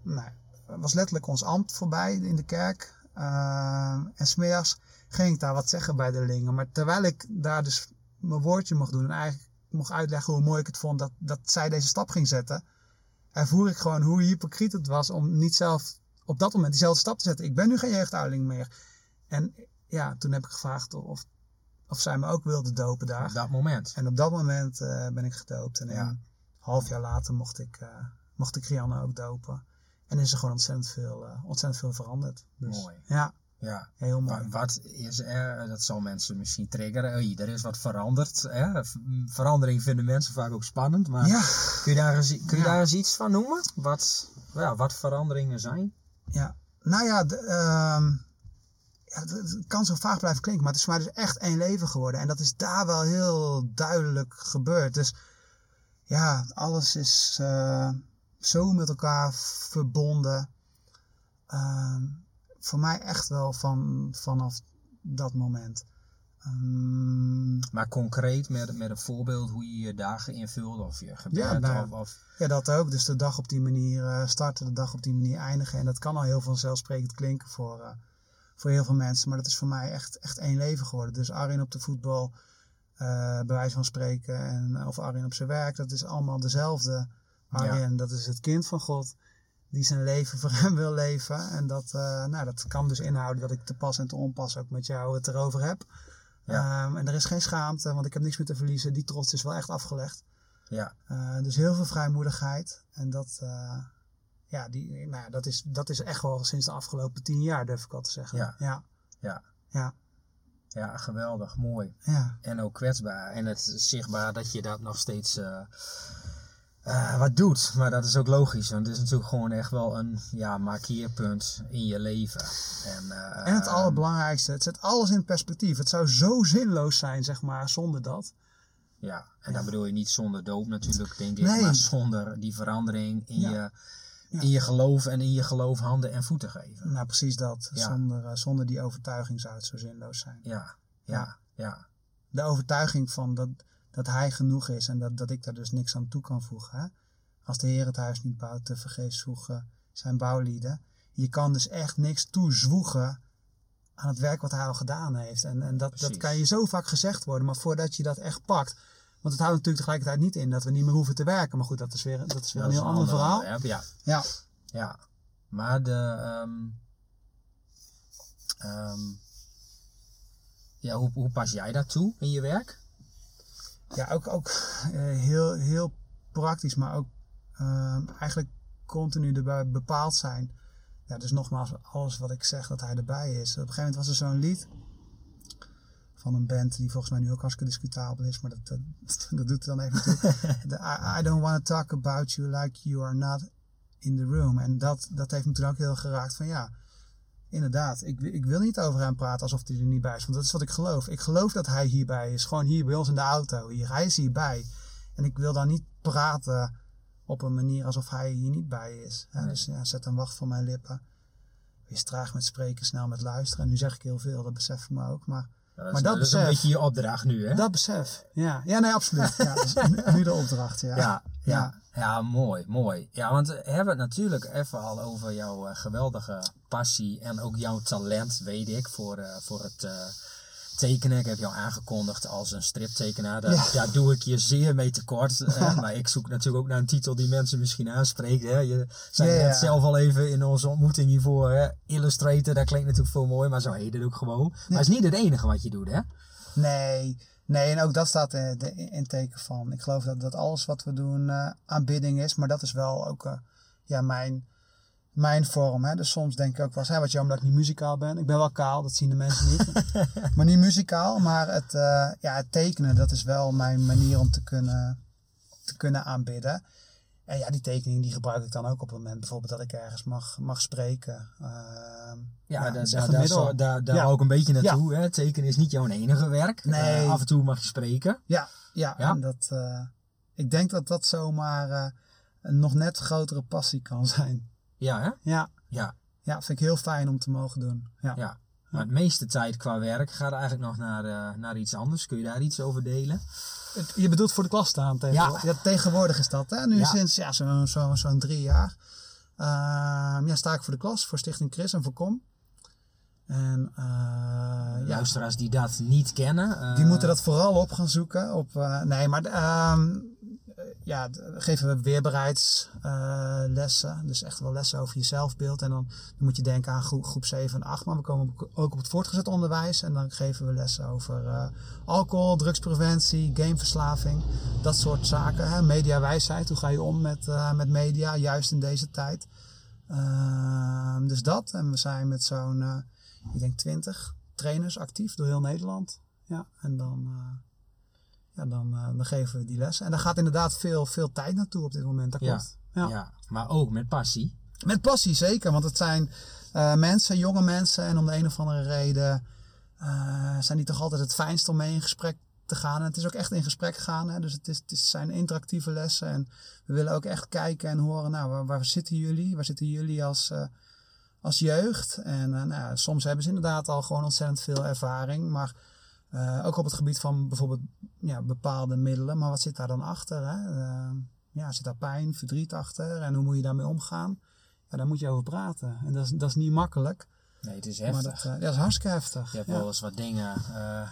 nou, was letterlijk ons ambt voorbij in de kerk. Eh, en smiddags ging ik daar wat zeggen bij de lingen. Maar terwijl ik daar dus mijn woordje mocht doen en eigenlijk mocht uitleggen hoe mooi ik het vond dat, dat zij deze stap ging zetten, ervoer ik gewoon hoe hypocriet het was om niet zelf op dat moment diezelfde stap te zetten. Ik ben nu geen jeugdouderling meer. En ja, toen heb ik gevraagd of, of zij me ook wilde dopen daar. Op dat moment. En op dat moment eh, ben ik gedoopt. En Ja. een half jaar later mocht ik, eh, mocht ik Rianne ook dopen. En is er gewoon ontzettend veel, eh, ontzettend veel veranderd. Dus, Mooi. Ja, Ja. heel mooi. Wa- Wat is er, dat zal mensen misschien triggeren. Oei, er is wat veranderd. Hè? Verandering vinden mensen vaak ook spannend. Maar Ja, kun je daar eens, kun je Ja. daar eens iets van noemen? Wat, ja, wat veranderingen zijn? ja. Nou ja, de, ehm, ja, het- het kan zo vaag blijven klinken, maar het is voor mij dus echt één leven geworden. En dat is daar wel heel duidelijk gebeurd. Dus ja, alles is eh, zo met elkaar verbonden. Ehm, voor mij echt wel van, vanaf dat moment. Ehm, Maar concreet met, met een voorbeeld hoe je je dagen invult of je gebed nou, of, of ja, dat ook. Dus de dag op die manier eh, starten, de dag op die manier eindigen. En dat kan al heel vanzelfsprekend klinken voor, eh, voor heel veel mensen. Maar dat is voor mij echt, echt één leven geworden. Dus Arjen op de voetbal, eh bij wijze van spreken. En, of Arjen op zijn werk. Dat is allemaal dezelfde Arjen. Dat is het kind van God. Die zijn leven voor hem wil leven. En dat, eh, nou, dat kan dus inhouden dat ik te pas en te onpas ook met jou het erover heb. Ja. Ehm, en er is geen schaamte, want ik heb niks meer te verliezen. Die trots is wel echt afgelegd. ja, Uh, dus heel veel vrijmoedigheid. En dat, uh, ja, die, nou ja, dat, is, dat is echt wel sinds de afgelopen tien jaar, durf ik al te zeggen. Ja. ja, Ja. ja. Ja, geweldig, mooi. ja. En ook kwetsbaar. En het is zichtbaar dat je dat nog steeds eh, eh, wat doet. Maar dat is ook logisch. Want het is natuurlijk gewoon echt wel een ja, markeerpunt in je leven. En, eh, En het allerbelangrijkste, het zet alles in perspectief. Het zou zo zinloos zijn, zeg maar, zonder dat. Ja, en dan bedoel je niet zonder doop natuurlijk, denk ik. Nee. Maar zonder die verandering in, Ja. je, Ja. In je geloof en in je geloof handen en voeten geven. Nou, precies dat. Zonder, eh, zonder die overtuiging zou het zo zinloos zijn. Ja, ja, ja. De overtuiging van dat, dat hij genoeg is en dat, dat ik daar dus niks aan toe kan voegen. Hè? Als de Heer het huis niet bouwt, te vergeefs voegen zijn bouwlieden. Je kan dus echt niks toezwoegen aan het werk wat hij al gedaan heeft. En, en dat, dat kan je zo vaak gezegd worden, maar voordat je dat echt pakt. Want het houdt natuurlijk tegelijkertijd niet in dat we niet meer hoeven te werken. Maar goed, dat is weer, dat is weer Dat een heel ander verhaal. onderwerp, Ja, Ja. ja. Maar de... ehm, ehm, ja, hoe, hoe pas jij dat toe in je werk? Ja, ook, ook eh, heel, heel praktisch, maar ook ehm, eigenlijk continu erbij bepaald zijn. Ja, dus nogmaals, alles wat ik zeg, dat hij erbij is. Op een gegeven moment was er zo'n lied van een band die volgens mij nu ook hartstikke discutabel is, maar dat, dat, dat doet dan even toe. I, I don't want to talk about you like you are not in the room. En dat, dat heeft me toen ook heel geraakt van ja, inderdaad, ik, ik wil niet over hem praten alsof hij er niet bij is. Want dat is wat ik geloof. Ik geloof dat hij hierbij is. Gewoon hier bij ons in de auto. Hier, hij is hierbij. En ik wil dan niet praten op een manier alsof hij hier niet bij is. Nee. Dus ja, zet een wacht voor mijn lippen. Wees traag met spreken, snel met luisteren. En nu zeg ik heel veel, dat besef ik me ook. Maar Dat Maar is, dat dat is een besef- beetje je opdracht nu, hè? dat besef, ja. Ja, nee, absoluut. Ja, dat is nu- de opdracht, ja. Ja, ja, ja, mooi, mooi. Ja, want we hebben het natuurlijk even al over jouw eh, geweldige passie en ook jouw talent, weet ik, voor, eh, voor het eh, tekenen. Ik heb jou aangekondigd als een striptekenaar. Daar, Ja. daar doe ik je zeer mee tekort. maar ik zoek natuurlijk ook naar een titel die mensen misschien aanspreekt. Hè. Je zei Ja, ja. net zelf al even in onze ontmoeting hiervoor. Hè. Illustrator, dat klinkt natuurlijk veel mooi, maar zo heet het ook gewoon. Maar het is niet het enige wat je doet, hè? Nee, nee, en ook dat staat in, de- in teken van. Ik geloof dat, dat alles wat we doen eh, aanbidding is, maar dat is wel ook eh, ja, mijn, mijn vorm. Hè. Dus soms denk ik ook wel eens, wat jammer dat ik niet muzikaal ben. Ik ben wel kaal, dat zien de mensen niet. maar niet muzikaal, maar het, eh, ja, het tekenen, dat is wel mijn manier om te kunnen, te kunnen aanbidden. En ja, die tekening die gebruik ik dan ook op het moment bijvoorbeeld dat ik ergens mag, mag spreken. Ehm, Ja, dat daar, is daar, daar, Ja. ik een beetje naartoe. Hè. Tekenen is niet jouw enige werk. Nee. Eh, af en toe mag je spreken. Ja, ja, Ja? en dat, eh, ik denk dat dat zomaar een nog net grotere passie kan zijn. Ja, hè? Ja, Ja, ja, vind ik heel fijn om te mogen doen. Ja. ja. Maar het meeste tijd qua werk gaat eigenlijk nog naar, eh, naar iets anders. Kun je daar iets over delen? Het- Je bedoelt voor de klas staan tegenwoordig? Ja, tegenwoordig is dat. Hè? Nu Ja. sinds ja, zo'n zo, zo'n drie jaar Ehm, ja, sta ik voor de klas, voor Stichting Chris en voor Kom. En eh, ja, Luisteraars die dat niet kennen. eh, Die moeten dat vooral op gaan zoeken. Op, eh, nee, maar ehm, eh, ja, geven we weerbaarheidslessen. dus echt wel lessen over je zelfbeeld. En dan, dan moet je denken aan groep, groep 7 en 8. Maar we komen ook- op het voortgezet onderwijs. En dan geven we lessen over eh, alcohol, drugspreventie, gameverslaving. Dat soort zaken. Hè? Mediawijsheid, hoe ga je om met, eh, met media, juist in deze tijd. Ehm, dus dat. En we zijn met zo'n, eh, ik denk 20 trainers actief door heel Nederland. Ja, en dan, ja, dan, eh, dan geven we die lessen. En daar gaat inderdaad veel, veel tijd naartoe op dit moment. Dat Ja. klopt. Ja. ja. maar ook met passie. Met passie zeker, want het zijn eh, mensen, jonge mensen. En om de een of andere reden eh, zijn die toch altijd het fijnst om mee in gesprek te gaan. En het is ook echt in gesprek gaan. Hè? Dus het, is, het zijn interactieve lessen. En we willen ook echt kijken en horen, nou, waar, waar zitten jullie? Waar zitten jullie als, als jeugd? En nou, soms hebben ze inderdaad al gewoon ontzettend veel ervaring. Maar eh, ook op het gebied van bijvoorbeeld ja, bepaalde middelen. Maar wat zit daar dan achter? Hè? Eh, ja, zit daar pijn, verdriet achter? En hoe moet je daarmee omgaan? Ja, daar moet je over praten. En dat is, dat is niet makkelijk. Nee, het is Maar heftig. dat, eh, ja, dat is hartstikke heftig. Je hebt ja. wel eens wat dingen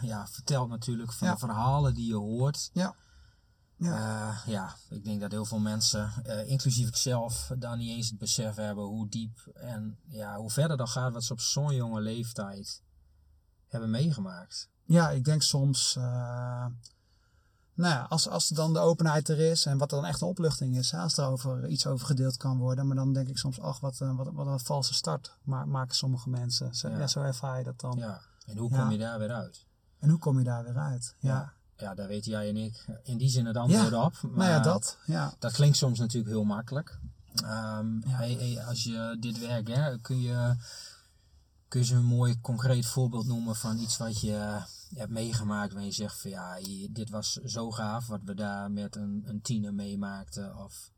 ja, verteld natuurlijk van Ja. de verhalen die je hoort. Ja. Ja. Ja. ja, ik denk dat heel veel mensen, eh, inclusief ikzelf, dan niet eens het besef hebben hoe diep en ja, hoe verder dat gaat wat ze op zo'n jonge leeftijd hebben meegemaakt. Ja, ik denk soms. eh, nou ja, als, als dan de openheid er is en wat dan echt een opluchting is, hè, als er over, iets over gedeeld kan worden. Maar dan denk ik soms, ach, wat, een- wat, wat een valse start ma- maken sommige mensen. Zo, Ja. ja. zo ervaar je dat dan. Ja. En hoe kom je daar weer uit? En hoe kom je daar weer uit? Ja, Ja. Daar weten jij en ik in die zin het antwoord op. Maar nou ja, dat. Ja. dat klinkt soms natuurlijk heel makkelijk. Ehm, Ja. hey, hey, als je dit werk, hè, kun je, kun je een mooi concreet voorbeeld noemen van iets wat je hebt meegemaakt. Waar je zegt van ja, dit was zo gaaf wat we daar met een, een tiener meemaakten. Of,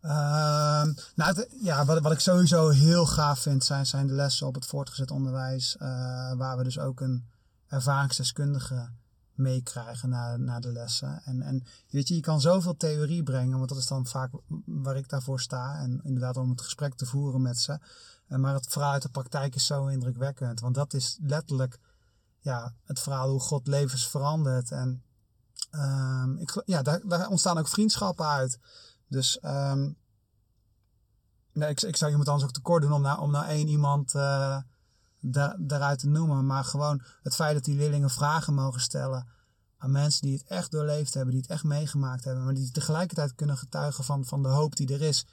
Ehm, nou, ja, wat, wat ik sowieso heel gaaf vind, zijn, zijn de lessen op het voortgezet onderwijs. eh, waar we dus ook een ervaringsdeskundige meekrijgen naar, naar de lessen. En, en weet je, je kan zoveel theorie brengen, want dat is dan vaak waar ik daarvoor sta. En inderdaad om het gesprek te voeren met ze. Eh, maar het verhaal uit de praktijk is zo indrukwekkend. Want dat is letterlijk ja, het verhaal hoe God levens verandert. En ehm, ik, ja, daar, ontstaan ook vriendschappen uit. Dus ehm, nee, ik, ik zou iemand anders ook tekort doen om nou, om nou één iemand daar, daaruit te noemen. Maar gewoon het feit dat die leerlingen vragen mogen stellen aan mensen die het echt doorleefd hebben, die het echt meegemaakt hebben, maar die tegelijkertijd kunnen getuigen van, van de hoop die er is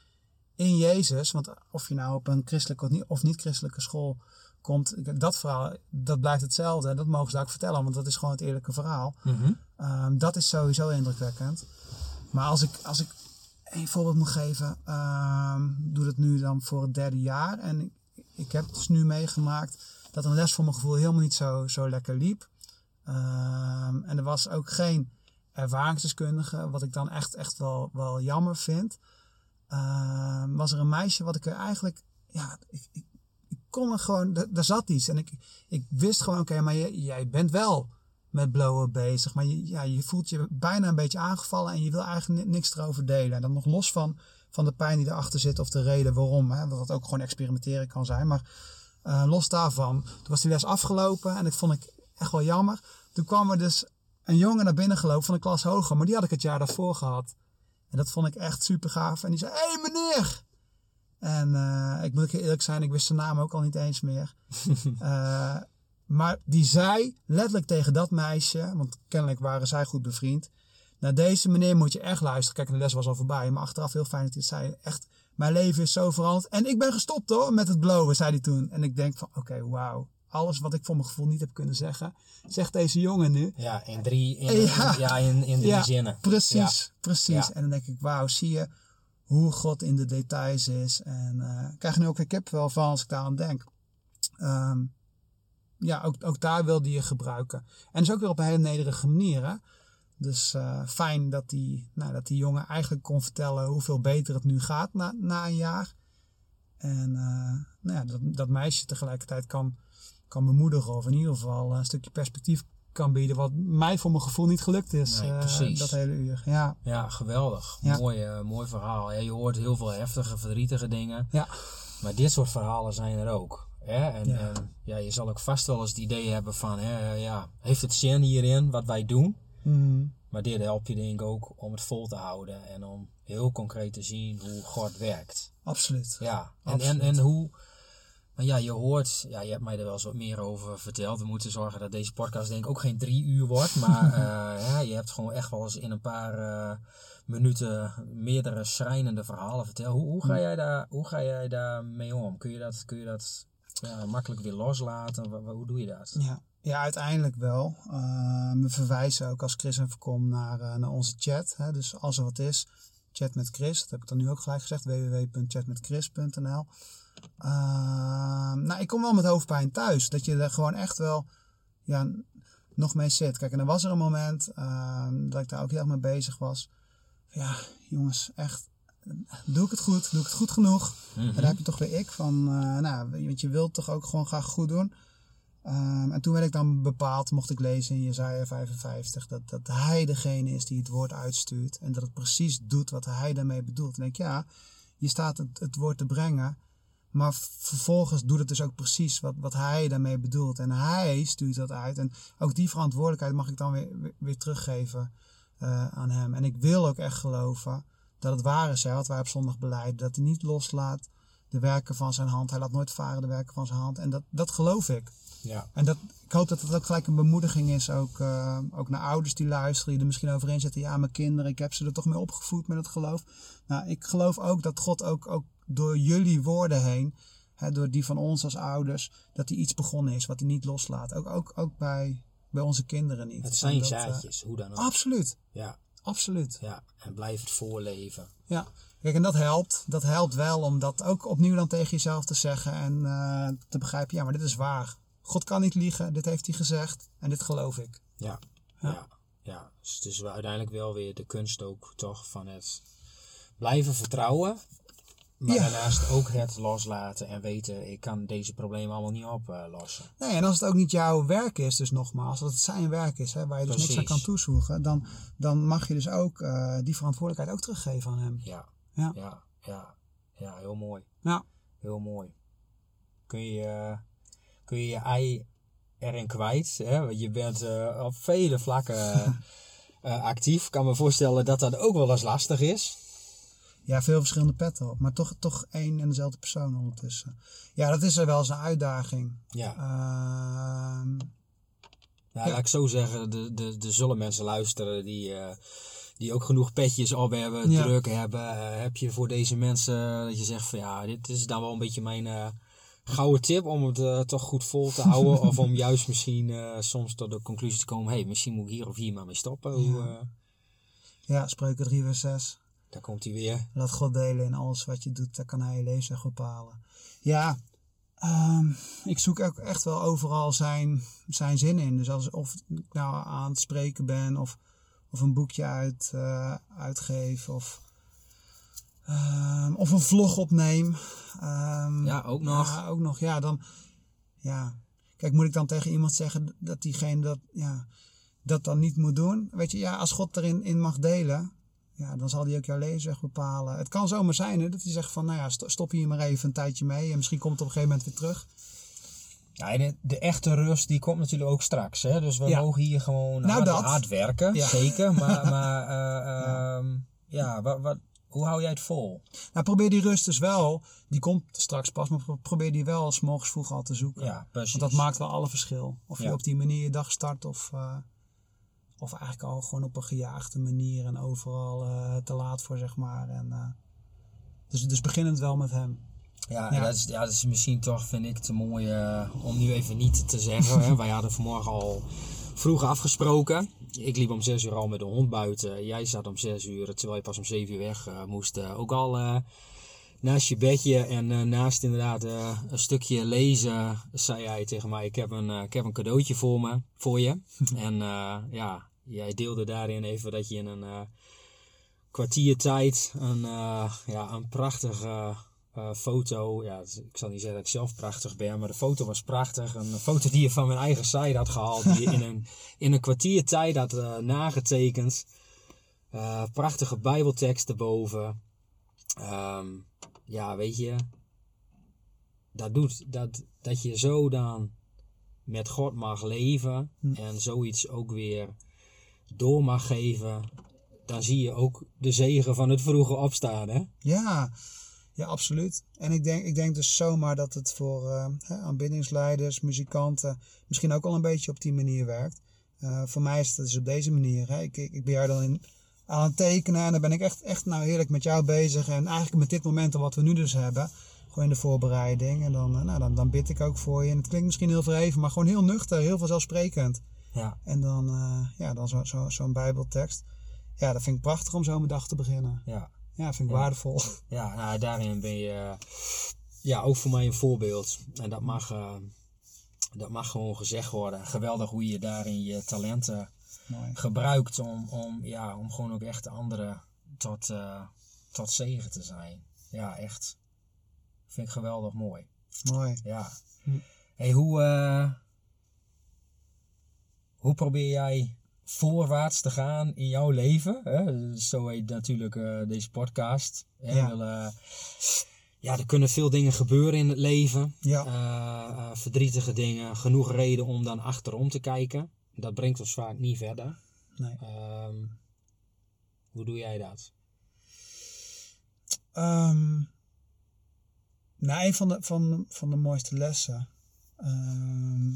in Jezus. Want of je nou op een christelijke of niet, of niet christelijke school komt, dat verhaal, dat blijft hetzelfde. En dat mogen ze ook vertellen, want dat is gewoon het eerlijke verhaal. Ehm, dat is sowieso indrukwekkend. Maar als ik, als ik een voorbeeld moet geven, ehm doe dat nu dan voor het derde jaar. En ik, ik heb dus nu meegemaakt dat een les voor mijn gevoel helemaal niet zo, zo lekker liep. Ehm, en er was ook geen ervaringsdeskundige, wat ik dan echt, echt wel, wel jammer vind. Was er een meisje wat ik er eigenlijk, ja, ik kon er gewoon, daar zat iets. En ik, ik wist gewoon, oké, maar jij bent wel met blowen bezig. Maar je, ja, je voelt je bijna een beetje aangevallen en je wil eigenlijk ni- niks erover delen. En dan nog los van, van de pijn die erachter zit of de reden waarom. Hè, dat het ook gewoon experimenteren kan zijn. Maar eh, los daarvan, toen was die les afgelopen en dat vond ik echt wel jammer. Toen kwam er dus een jongen naar binnen gelopen van een klas hoger, maar die had ik het jaar daarvoor gehad. En dat vond ik echt super gaaf. En die zei, hé hey, meneer! En eh, ik moet eerlijk zijn, ik wist zijn naam ook al niet eens meer. Eh, maar die zei letterlijk tegen dat meisje, want kennelijk waren zij goed bevriend. Naar deze meneer moet je echt luisteren. Kijk, de les was al voorbij, maar achteraf heel fijn dat hij het zei. Echt, mijn leven is zo veranderd. En ik ben gestopt hoor, met het blowen, zei hij toen. En ik denk van, oké, wauw. Alles wat ik voor mijn gevoel niet heb kunnen zeggen, zegt deze jongen nu. Ja, in drie, in, Ja. ja. in, in drie Ja, zinnen. Precies, precies. En dan denk ik, wauw, zie je hoe God in de details is. En eh, ik krijg nu ook weer kipvel van als ik daar aan denk. Ehm, ja, ook, ook daar wilde je gebruiken. En dus ook weer op een hele nederige manier. Dus eh, fijn dat die, nou, dat die jongen eigenlijk kon vertellen hoeveel beter het nu gaat na, na een jaar. En eh, nou ja, dat, dat meisje tegelijkertijd kan, kan bemoedigen. Of in ieder geval een stukje perspectief kan bieden. Wat mij voor mijn gevoel niet gelukt is. Nee, eh, precies. dat hele uur. Ja, Ja, geweldig. Ja. Mooi, eh, mooi verhaal. Ja, je hoort heel veel heftige, verdrietige dingen. ja. Maar dit soort verhalen zijn er ook. Hè? En, Ja. en ja, je zal ook vast wel eens het idee hebben van, hè, ja, heeft het zin hierin wat wij doen? Mhm. Maar dit helpt je denk ik ook om het vol te houden en om heel concreet te zien hoe God werkt. absoluut. Ja, en, en, Absoluut. en hoe. Maar ja, je hoort, ja, je hebt mij er wel eens wat meer over verteld. We moeten zorgen dat deze podcast denk ik ook geen drie uur wordt. Maar eh, ja, je hebt gewoon echt wel eens in een paar eh, minuten meerdere schrijnende verhalen verteld. Hoe, hoe, ga jij daar, hoe ga jij daar mee om? Kun je dat, kun je dat ja, makkelijk weer loslaten? Hoe doe je dat? Ja, ja uiteindelijk wel. Eh, we verwijzen ook als Chris en Voorkom naar, naar onze chat. Hè? Dus als er wat is, chat met Chris. Dat heb ik dan nu ook gelijk gezegd. www.chatmetchris.nl Eh, Nou, ik kom wel met hoofdpijn thuis. Dat je er gewoon echt wel ja, nog mee zit. Kijk, en er was er een moment eh, dat ik daar ook heel erg mee bezig was. Ja, jongens, echt. Doe ik het goed? Doe ik het goed genoeg? En daar heb je toch weer ik van, eh, nou, want je wilt toch ook gewoon graag goed doen. Ehm, en toen werd ik dan bepaald, mocht ik lezen in Jezaja 55, dat, dat hij degene is die het woord uitstuurt. En dat het precies doet wat hij daarmee bedoelt. En ik denk, ja, je staat het, het woord te brengen. Maar vervolgens doet het dus ook precies wat, wat hij daarmee bedoelt. En hij stuurt dat uit. En ook die verantwoordelijkheid mag ik dan weer, weer, weer teruggeven eh, aan hem. En ik wil ook echt geloven dat het waar is, hè, wat wij op zondag beleiden. Dat hij niet loslaat. de werken van zijn hand. Hij laat nooit varen de werken van zijn hand. En dat, dat geloof ik. Ja. En dat, ik hoop dat het ook gelijk een bemoediging is, ook, eh, ook naar ouders die luisteren, die er misschien overheen zetten. Ja, mijn kinderen, ik heb ze er toch mee opgevoed met het geloof. Nou, ik geloof ook dat God ook, ook door jullie woorden heen, hè, door die van ons als ouders, dat hij iets begonnen is wat hij niet loslaat. Ook, ook, ook bij, bij onze kinderen niet. Het En zijn dat, eh, zaadjes, hoe dan ook. absoluut, Ja, absoluut. ja. En blijf het voorleven. Ja, kijk, en dat helpt. Dat helpt wel om dat ook opnieuw dan tegen jezelf te zeggen en eh, te begrijpen, ja, maar dit is waar. God kan niet liegen, dit heeft hij gezegd en dit geloof ik. Ja, ja, ja. Dus het is uiteindelijk wel weer de kunst ook toch van het blijven vertrouwen. Maar Ja. daarnaast ook het loslaten en weten, ik kan deze problemen allemaal niet oplossen. Nee, en als het ook niet jouw werk is, dus nogmaals, als het zijn werk is, hè, waar je dus niks aan Precies. kan toevoegen, dan, dan mag je dus ook eh, die verantwoordelijkheid ook teruggeven aan hem. Ja, Ja. ja, ja, ja, heel mooi. Ja, Heel mooi. Kun je eh, kun je, je ei erin kwijt? Hè? Want je bent eh, op vele vlakken eh, actief. Ik kan me voorstellen dat dat ook wel eens lastig is. Ja veel verschillende petten op, maar toch, toch één en dezelfde persoon ondertussen. Ja, dat is er wel eens een uitdaging. Ja, Ehm, nou, laat ik zo zeggen, er de, de zullen mensen luisteren die, eh, die ook genoeg petjes op hebben, Ja. druk hebben. Eh, heb je voor deze mensen dat je zegt van ja, dit is dan wel een beetje mijn eh, gouden tip om het toch goed vol te houden. of om juist misschien soms tot de conclusie te komen, hé, hey, misschien moet ik hier of hier maar mee stoppen. Hoe, Ja. eh, ja, spreuken 3 vers 6. Daar komt hij weer. Laat God delen in alles wat je doet, daar kan hij je leefzeg bepalen. Ja, ehm, ik zoek ook echt wel overal zijn, zijn zin in. Dus als, of ik nou aan het spreken ben, of, of een boekje uit, eh, uitgeef, of, ehm, of een vlog opneem. Ehm, Ja, ook nog. Ja, ook nog. Ja, dan, ja. Kijk, moet ik dan tegen iemand zeggen dat diegene dat, ja, dat dan niet moet doen? Weet je, ja, als God erin in mag delen, ja, dan zal hij ook jouw lezerweg bepalen. Het kan zomaar zijn hè, dat hij zegt van, nou ja, sto- stop hier maar even een tijdje mee. En misschien komt het op een gegeven moment weer terug. Ja, de, de echte rust die komt natuurlijk ook straks. Hè? Dus we Ja. mogen hier gewoon Nou, hard, werken, Ja. zeker. Maar, maar eh, ehm, ja, wat, wat, hoe hou jij het vol? Nou, probeer die rust dus wel, die komt straks pas, maar pro- probeer die wel s morgens vroeg al te zoeken. Ja, precies. Want dat maakt wel alle verschil. Of je op die manier je dag start of, eh, of eigenlijk al gewoon op een gejaagde manier en overal eh, te laat voor, zeg maar. En, eh, dus, dus begin het wel met hem. Ja, Ja. Dat, is, ja, dat is misschien toch, vind ik, te mooi eh, om nu even niet te zeggen. hè. Wij hadden vanmorgen al vroeg afgesproken. Ik liep om 6 uur al met de hond buiten. Jij zat om 6 uur, terwijl je pas om 7 uur weg moest. ook al naast je bedje en eh, naast inderdaad eh, een stukje lezen, zei jij tegen mij: Ik heb een, eh, ik heb een cadeautje voor, me, voor je. en ja, jij deelde daarin even dat je in een kwartier tijd een, ja, een prachtige foto. Ja, ik zal niet zeggen dat ik zelf prachtig ben, maar de foto was prachtig. Een foto die je van mijn eigen site had gehaald, die je in een, in een kwartier tijd had nagetekend. Prachtige bijbeltekst erboven. Ehm, ja, weet je, dat doet dat, dat je zo dan met God mag leven en zoiets ook weer door mag geven. Dan zie je ook de zegen van het vroege opstaan, hè? Ja, ja, absoluut. En ik denk, ik denk dus zomaar dat het voor hè, aanbiddingsleiders, muzikanten, misschien ook al een beetje op die manier werkt. Eh, voor mij is het dus op deze manier. Hè. Ik, ik, ik ben jou dan in, aan het tekenen en dan ben ik echt, echt nou heerlijk met jou bezig. En eigenlijk met dit momentum wat we nu dus hebben, gewoon in de voorbereiding. En dan, eh, nou, dan, dan bid ik ook voor je. En het klinkt misschien heel verheven, maar gewoon heel nuchter, heel vanzelfsprekend. Ja, En dan, eh, ja, dan zo'n zo, zo'n bijbeltekst. Ja, dat vind ik prachtig om zo mijn dag te beginnen. ja. Ja, vind ik Ja. waardevol. Ja, nou, daarin ben je eh, ja, ook voor mij een voorbeeld. En dat mag, dat mag gewoon gezegd worden. Geweldig hoe je daarin je talenten Mooi. gebruikt om, om, ja, om gewoon ook echt anderen tot, eh, tot zegen te zijn. Ja, echt. Vind ik geweldig mooi. Mooi. Ja. Hm. Hey, hoe, eh, hoe probeer jij voorwaarts te gaan in jouw leven? Hè? Zo heet natuurlijk eh, deze podcast. Hè? Ja. Ja, er kunnen veel dingen gebeuren in het leven. Ja. Verdrietige dingen. Genoeg reden om dan achterom te kijken. Dat brengt ons vaak niet verder. Nee. Ehm, hoe doe jij dat? Nou, een van de, van, van de mooiste lessen. ehm,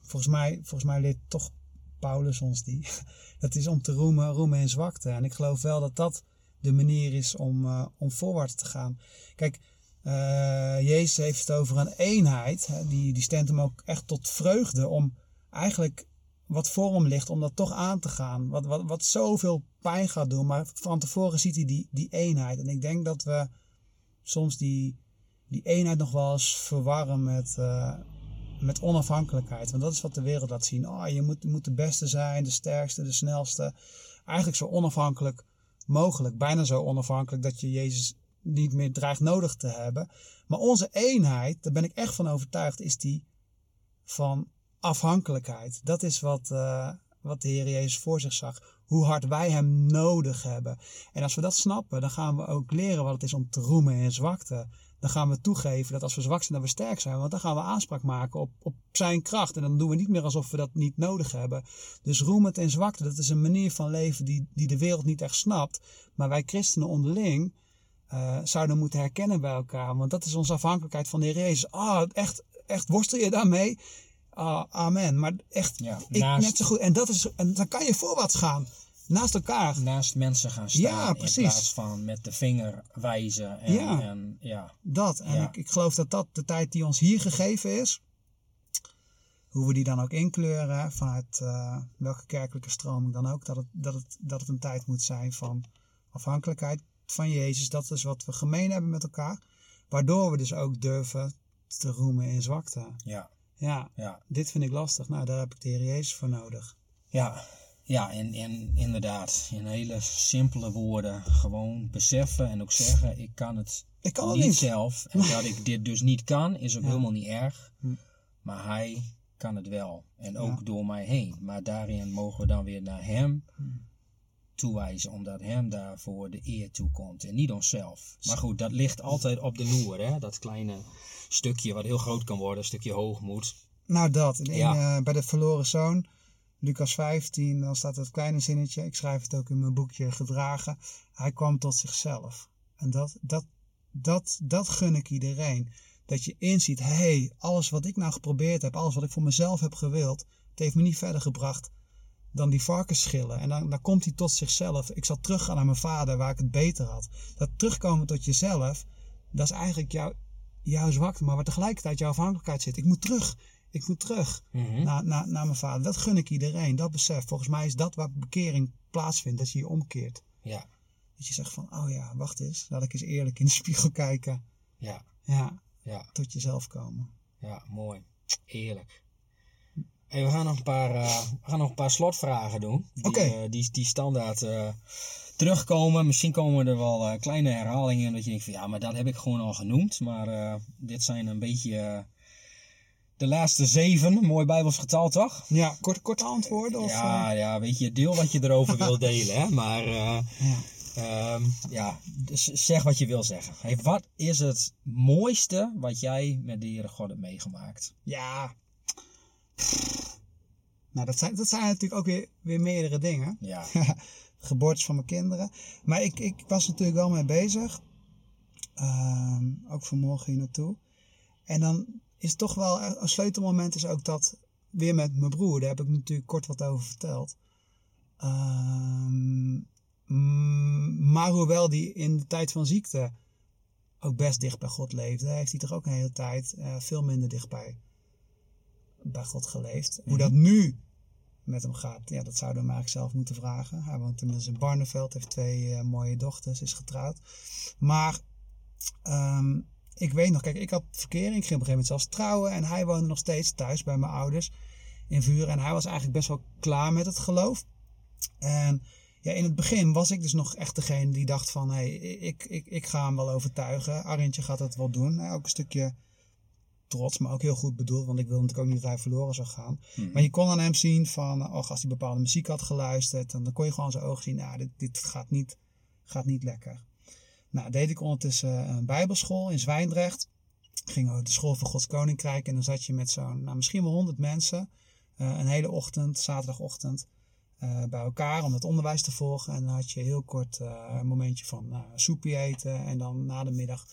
volgens, mij, volgens mij leert toch Paulus ons die. Het is om te roemen, roemen in zwakte. En ik geloof wel dat dat de manier is om, eh, om voorwaarts te gaan. Kijk, eh, Jezus heeft het over een eenheid. Hè, die, die stemt hem ook echt tot vreugde om eigenlijk wat voor hem ligt, om dat toch aan te gaan. Wat, wat, wat zoveel pijn gaat doen. Maar van tevoren ziet hij die, die eenheid. En ik denk dat we soms die, die eenheid nog wel eens verwarren met, eh, met onafhankelijkheid. Want dat is wat de wereld laat zien. Oh, je moet, je moet de beste zijn, de sterkste, de snelste. Eigenlijk zo onafhankelijk mogelijk. Bijna zo onafhankelijk dat je Jezus niet meer dreigt nodig te hebben. Maar onze eenheid, daar ben ik echt van overtuigd, is die van afhankelijkheid. Dat is wat, eh, wat de Heer Jezus voor zich zag. Hoe hard wij Hem nodig hebben. En als we dat snappen, dan gaan we ook leren wat het is om te roemen in zwakte. Dan gaan we toegeven dat als we zwak zijn, dat we sterk zijn. Want dan gaan we aanspraak maken op, op Zijn kracht. En dan doen we niet meer alsof we dat niet nodig hebben. Dus roemend in zwakte, dat is een manier van leven die, die de wereld niet echt snapt. Maar wij christenen onderling eh, zouden moeten herkennen bij elkaar. Want dat is onze afhankelijkheid van de Heer Jezus. Ah, echt, echt worstel je daarmee? Ah, amen. Maar echt, Ja, ik naast- net zo goed. En, dat is, en dan kan je voorwaarts gaan. Naast elkaar. Naast mensen gaan staan Ja, in precies. plaats van met de vinger wijzen. En, Ja. en ja, Dat. En Ja. ik, ik geloof dat dat de tijd die ons hier gegeven is. Hoe we die dan ook inkleuren. Vanuit eh, welke kerkelijke stroming dan ook. Dat het, dat, het, dat het een tijd moet zijn van afhankelijkheid van Jezus. Dat is wat we gemeen hebben met elkaar. Waardoor we dus ook durven te roemen in zwakte. ja, Ja, ja. dit vind ik lastig. Nou, daar heb ik de Heer Jezus voor nodig. Ja, ja en, en inderdaad, in hele simpele woorden. Gewoon beseffen en ook zeggen, ik kan het Ik kan het niet, niet. zelf. En dat ik dit dus niet kan, is ook Ja. helemaal niet erg. Hm. Maar hij kan het wel. En ook Ja. door mij heen. Maar daarin mogen we dan weer naar hem Hm. toewijzen. Omdat hem daarvoor de eer toekomt. En niet onszelf. Maar goed, dat ligt altijd op de loer. Hè? Dat kleine stukje wat heel groot kan worden. Een stukje hoogmoed. Nou, dat. In, Ja. eh, bij de verloren zoon, Lucas 15, dan staat het kleine zinnetje. Ik schrijf het ook in mijn boekje Gedragen. Hij kwam tot zichzelf. En dat, dat, dat, dat gun ik iedereen. Dat je inziet, hé, hey, alles wat ik nou geprobeerd heb, alles wat ik voor mezelf heb gewild, het heeft me niet verder gebracht dan die varkensschillen. En dan, dan komt hij tot zichzelf. Ik zal teruggaan naar mijn vader waar ik het beter had. Dat terugkomen tot jezelf, dat is eigenlijk jouw, jouw zwakte, maar waar tegelijkertijd jouw afhankelijkheid zit. Ik moet terug. Ik moet terug Mhm. naar, naar, naar mijn vader. Dat gun ik iedereen. Dat besef. Volgens mij is dat waar bekering plaatsvindt. Dat je je omkeert. Ja, Dat je zegt van, oh ja, wacht eens. Laat ik eens eerlijk in de spiegel kijken. ja, Ja, ja. tot jezelf komen. Ja, mooi. Eerlijk. Hey, we, gaan nog een paar, eh, we gaan nog een paar slotvragen doen. Die, Oké. eh, die, die standaard eh, terugkomen. Misschien komen er wel eh, kleine herhalingen. Dat je denkt van ja, maar dat heb ik gewoon al genoemd. Maar eh, dit zijn een beetje eh, de laatste zeven. Mooi Bijbels getal toch? Ja, kort, korte antwoorden? Of, ja, ja, weet je, deel wat je erover wil delen. Hè? Maar ja. ehm, ja, dus zeg wat je wil zeggen. Hey, wat is het mooiste wat jij met de Heere God hebt meegemaakt? ja. Nou, dat zijn, dat zijn natuurlijk ook weer, weer meerdere dingen. Ja. Geboortes van mijn kinderen. Maar ik, ik was natuurlijk wel mee bezig. Ehm, ook vanmorgen hier naartoe. En dan is toch wel een sleutelmoment is ook dat weer met mijn broer. Daar heb ik natuurlijk kort wat over verteld. Ehm, maar hoewel die in de tijd van ziekte ook best dicht bij God leefde, heeft hij toch ook een hele tijd eh, veel minder dicht bij, bij God geleefd. Hoe dat nu met hem gaat, ja, dat zouden we hem eigenlijk zelf moeten vragen. Hij woont inmiddels in Barneveld, heeft twee eh, mooie dochters, is getrouwd. Maar ehm, ik weet nog, kijk, ik had verkering, ik ging op een gegeven moment zelfs trouwen en hij woonde nog steeds thuis bij mijn ouders in Vuren. En hij was eigenlijk best wel klaar met het geloof. En ja, in het begin was ik dus nog echt degene die dacht van, hé, hey, ik, ik, ik ga hem wel overtuigen. Arjentje gaat het wel doen. Ook een stukje trots, maar ook heel goed bedoeld, want ik wilde natuurlijk ook niet dat hij verloren zou gaan. Maar je kon aan hem zien van, oh, als hij bepaalde muziek had geluisterd, dan, dan kon je gewoon zijn ogen zien, nou, dit, dit gaat, niet, gaat niet lekker. Nou, deed ik ondertussen een bijbelschool in Zwijndrecht. Ging we de school voor Gods Koninkrijk en dan zat je met zo'n, nou, misschien wel honderd mensen, eh, een hele ochtend, zaterdagochtend, eh, bij elkaar om het onderwijs te volgen. En dan had je heel kort eh, een momentje van soepje eten en dan na de middag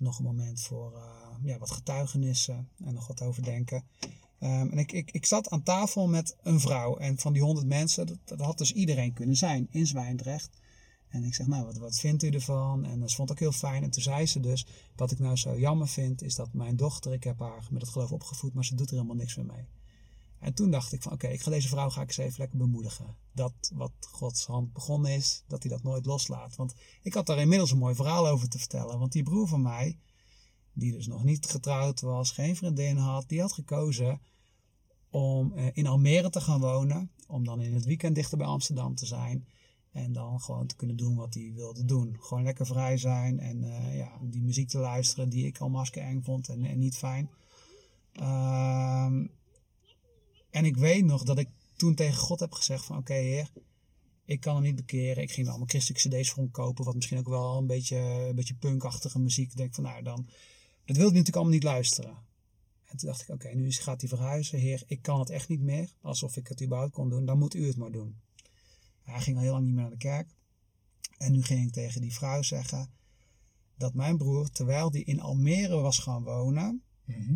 nog een moment voor eh, ja, wat getuigenissen en nog wat overdenken. Ehm, en ik, ik, ik zat aan tafel met een vrouw. En van die honderd mensen, dat, dat had dus iedereen kunnen zijn in Zwijndrecht. En ik zeg, nou, wat, wat vindt u ervan? En ze vond het ook heel fijn. En toen zei ze dus, wat ik nou zo jammer vind, is dat mijn dochter, ik heb haar met het geloof opgevoed, maar ze doet er helemaal niks meer mee. En toen dacht ik van, oké, ik ga deze vrouw ga ik eens even lekker bemoedigen. Dat wat Gods hand begonnen is, dat hij dat nooit loslaat. Want ik had daar inmiddels een mooi verhaal over te vertellen. Want die broer van mij, die dus nog niet getrouwd was, geen vriendin had, die had gekozen om eh, in Almere te gaan wonen. Om dan in het weekend dichter bij Amsterdam te zijn. En dan gewoon te kunnen doen wat hij wilde doen. Gewoon lekker vrij zijn en uh, ja, die muziek te luisteren die ik al masker eng vond en, en niet fijn. Ehm, en ik weet nog dat ik toen tegen God heb gezegd van oké heer, ik kan hem niet bekeren. Ik ging dan allemaal christelijke cd's voor hem kopen, wat misschien ook wel een beetje, een beetje punkachtige muziek. Ik denk van nou dan, dat wilde ik natuurlijk allemaal niet luisteren. En toen dacht ik oké, nu gaat hij verhuizen. Heer, ik kan het echt niet meer. Alsof ik het überhaupt kon doen, dan moet u het maar doen. Hij ging al heel lang niet meer naar de kerk. En nu ging ik tegen die vrouw zeggen dat mijn broer, terwijl die in Almere was gaan wonen, Mhm.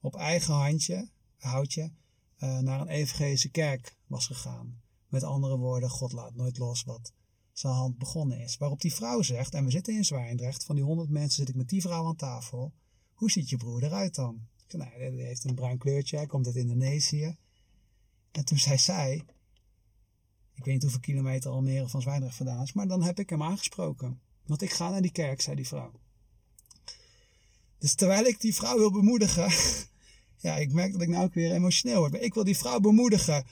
op eigen handje, houtje, eh, naar een evangelische kerk was gegaan. Met andere woorden, God laat nooit los wat zijn hand begonnen is. Waarop die vrouw zegt, en we zitten in Zwijndrecht, van die honderd mensen zit ik met die vrouw aan tafel. Hoe ziet je broer eruit dan? Nou, hij heeft een bruin kleurtje, hij komt uit Indonesië. En toen zei zij, ik weet niet hoeveel kilometer Almere van Zwijndrecht vandaan is, maar dan heb ik hem aangesproken. Want ik ga naar die kerk, zei die vrouw. Dus terwijl ik die vrouw wil bemoedigen, ja, ik merk dat ik nou ook weer emotioneel word. Maar ik wil die vrouw bemoedigen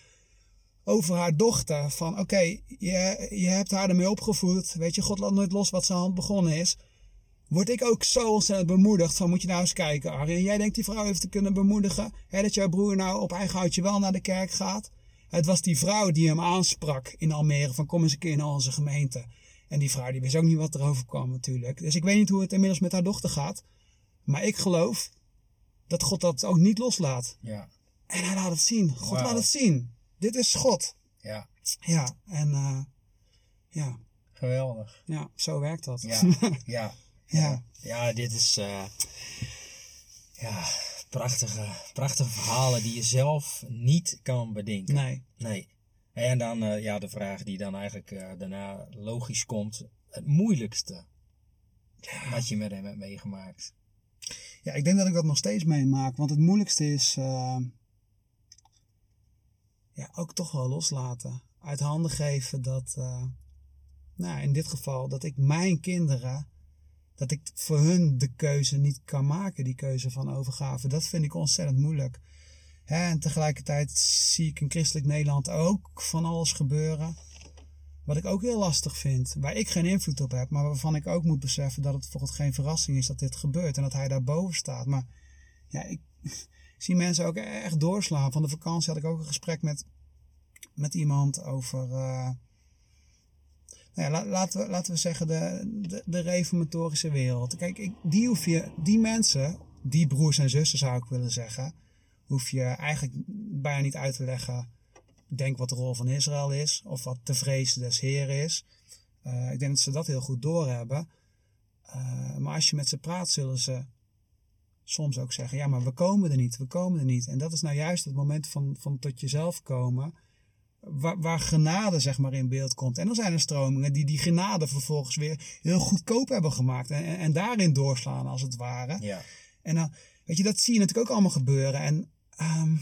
over haar dochter. Van oké, je, je hebt haar ermee opgevoed. Weet je, God laat nooit los wat zijn hand begonnen is. Word ik ook zo ontzettend bemoedigd van moet je nou eens kijken Arjen. Jij denkt die vrouw even te kunnen bemoedigen. Hè, dat jouw broer nou op eigen houtje wel naar de kerk gaat. Het was die vrouw die hem aansprak in Almere van kom eens een keer naar onze gemeente. En die vrouw die wist ook niet wat erover kwam natuurlijk. Dus ik weet niet hoe het inmiddels met haar dochter gaat. Maar ik geloof dat God dat ook niet loslaat. Ja, En hij laat het zien. God laat het zien. Dit is God. ja, Ja, en eh, ja, geweldig. ja, zo werkt dat. Ja, ja, ja. ja, dit is eh, ja, prachtige, prachtige verhalen die je zelf niet kan bedenken. Nee. Nee. En dan eh, ja, de vraag die dan eigenlijk daarna logisch komt. Het moeilijkste wat je met hem hebt meegemaakt. Ja, ik denk dat ik dat nog steeds meemaak. Want het moeilijkste is eh, ja, ook toch wel loslaten. Uit handen geven dat, eh, nou in dit geval, dat ik mijn kinderen, dat ik voor hun de keuze niet kan maken, die keuze van overgave. Dat vind ik ontzettend moeilijk. Hè, en tegelijkertijd zie ik in christelijk Nederland ook van alles gebeuren. Wat ik ook heel lastig vind. Waar ik geen invloed op heb. Maar waarvan ik ook moet beseffen dat het voor God geen verrassing is dat dit gebeurt. En dat hij daarboven staat. Maar ja, ik zie mensen ook echt doorslaan. Van de vakantie had ik ook een gesprek met, met iemand over... eh, nou ja, la- laten, we, laten we zeggen de, de, de reformatorische wereld. Kijk, ik, die, hoef je, die mensen, die broers en zussen zou ik willen zeggen... hoef je eigenlijk bijna niet uit te leggen denk wat de rol van Israël is, of wat de vrees des Heeren is. Eh, ik denk dat ze dat heel goed doorhebben. Eh, maar als je met ze praat, zullen ze soms ook zeggen: Ja, maar we komen er niet, we komen er niet. En dat is nou juist het moment van, van tot jezelf komen, waar, waar genade zeg maar in beeld komt. En dan zijn er stromingen die die genade vervolgens weer heel goedkoop hebben gemaakt en, en, en daarin doorslaan, als het ware. Ja, En dan, weet je, dat zie je natuurlijk ook allemaal gebeuren. En ehm,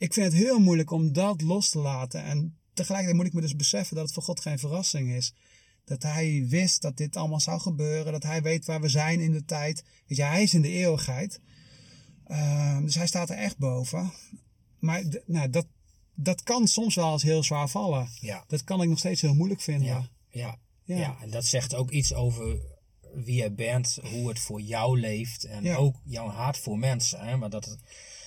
ik vind het heel moeilijk om dat los te laten. En tegelijkertijd moet ik me dus beseffen dat het voor God geen verrassing is. Dat hij wist dat dit allemaal zou gebeuren. Dat hij weet waar we zijn in de tijd. Weet je, hij is in de eeuwigheid. Ehm, dus hij staat er echt boven. Maar nou, dat, dat kan soms wel eens heel zwaar vallen. ja, Dat kan ik nog steeds heel moeilijk vinden. ja, ja, Ja. ja. En dat zegt ook iets over wie je bent, hoe het voor jou leeft en Ja. ook jouw hart voor mensen. Hè? Maar dat,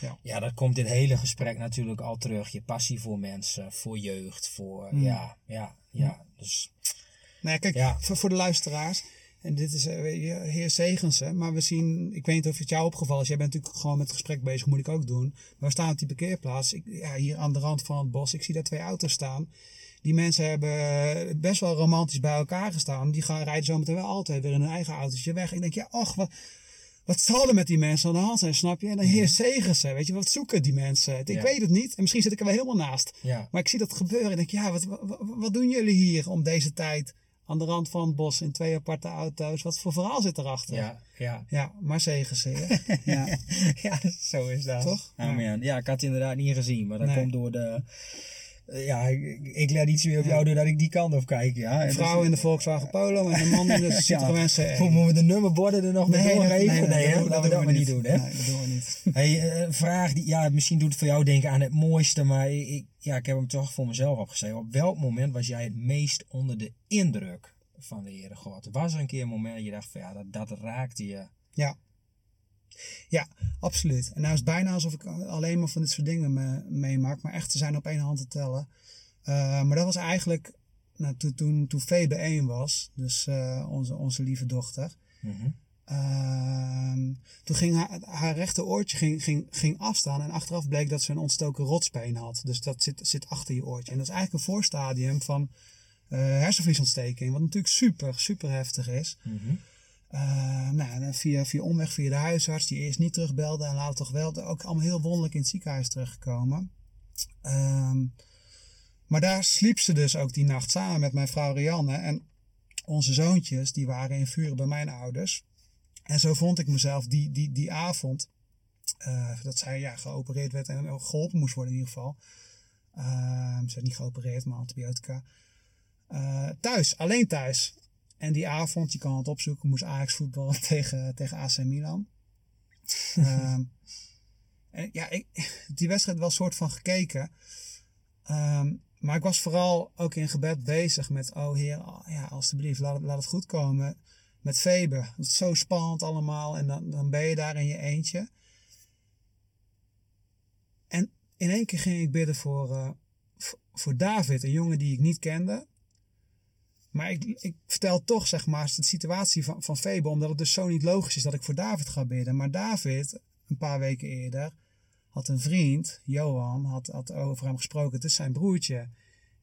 Ja. ja. dat komt in het hele gesprek natuurlijk al terug. Je passie voor mensen, voor jeugd, voor, Mm. ja, ja, ja. Dus, Nou ja, kijk, Ja. Voor, voor de luisteraars. En dit is, eh, heer zegen ze. Maar we zien, ik weet niet of het jou opgevallen is. Jij bent natuurlijk gewoon met het gesprek bezig, moet ik ook doen. Maar we staan op die parkeerplaats. Ik, ja, hier aan de rand van het bos. Ik zie daar twee auto's staan. Die mensen hebben best wel romantisch bij elkaar gestaan. Die gaan rijden zometeen wel altijd weer in hun eigen autootje weg. Ik denk, ja, och, wat, wat zal er met die mensen aan de hand zijn, snap je? En dan heer zegen ze, weet je, wat zoeken die mensen? Ik Ja. weet het niet. En misschien zit ik er wel helemaal naast. Ja. Maar ik zie dat gebeuren en denk, ja, wat, wat, wat doen jullie hier om deze tijd aan de rand van het bos in twee aparte auto's? Wat voor verhaal zit erachter? Ja, ja. Ja, maar zegen ze, ja. ja, zo is dat. Toch? Oh, Ja. ik had het inderdaad niet gezien, maar dat Nee. komt door de... eh, Ja, ik, ik let iets meer op jou doordat ik die kant op kijk. Ja. En Een vrouw dat- in de Volkswagen Polo en een man in de Citroën CE. Hoe moeten we de nummerborden er nog mee doorgeven? Nee, hè? dat laten we niet doen. Hè? Nee, dat doen we niet. Hey, eh, een vraag die, ja, misschien doet het voor jou denken aan het mooiste, maar ik, ik- ja, ik heb hem toch voor mezelf opgeschreven. Op welk moment was jij het meest onder de indruk van de Heere God? Was er een keer een moment dat je dacht van ja, dat, dat raakte je? Ja. Ja, absoluut. En nou is het bijna alsof ik alleen maar van dit soort dingen me, meemaak. Maar echt, ze zijn op één hand te tellen. Eh, maar dat was eigenlijk nou, toen, toen, toen Febe 1 was. Dus eh, onze, onze lieve dochter. Ehm, toen ging haar, haar rechter oortje ging, ging, ging afstaan. En achteraf bleek dat ze een ontstoken rotspeen had. Dus dat zit, zit achter je oortje. En dat is eigenlijk een voorstadium van eh hersenvliesontsteking. Wat natuurlijk super, super heftig is. Mhm. Eh, nou, via, via omweg via de huisarts, die eerst niet terugbelde en later toch wel. Ook allemaal heel wonderlijk in het ziekenhuis terechtgekomen. Ehm, maar daar sliep ze dus ook die nacht samen met mijn vrouw Rianne. En onze zoontjes, die waren in vuren bij mijn ouders. En zo vond ik mezelf die, die, die avond, eh, dat zij ja, geopereerd werd en geholpen moest worden in ieder geval. Ehm, ze werd niet geopereerd, maar antibiotica. Eh, thuis, alleen thuis. En die avond, je kan het opzoeken, moest Ajax voetballen tegen, tegen AC Milan. Ehm, en ja, ik, die wedstrijd wel soort van gekeken. Ehm, maar ik was vooral ook in gebed bezig met, oh heer, oh, ja, alstublieft, laat het, laat het goed komen. Met Febe. Het is zo spannend allemaal en dan, dan ben je daar in je eentje. En in één keer ging ik bidden voor, eh, voor David, een jongen die ik niet kende. Maar ik, ik vertel toch, zeg maar, de situatie van, van Febe, omdat het dus zo niet logisch is dat ik voor David ga bidden. Maar David, een paar weken eerder, had een vriend, Johan, had, had over hem gesproken. Het is zijn broertje.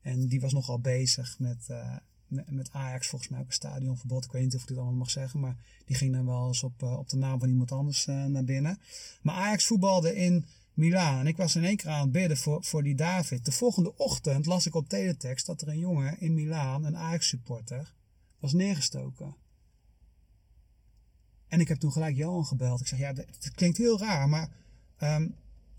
En die was nogal bezig met, eh, met, Ajax, volgens mij ook een stadionverbod. Ik weet niet of ik dit allemaal mag zeggen, maar die ging dan wel eens op, eh, op de naam van iemand anders eh, naar binnen. Maar Ajax voetbalde in Milaan. En ik was in één keer aan het bidden voor, voor die David. De volgende ochtend las ik op teletext dat er een jongen in Milaan, een Ajax-supporter, was neergestoken. En ik heb toen gelijk Johan gebeld. Ik zeg, ja, het klinkt heel raar, maar ehm,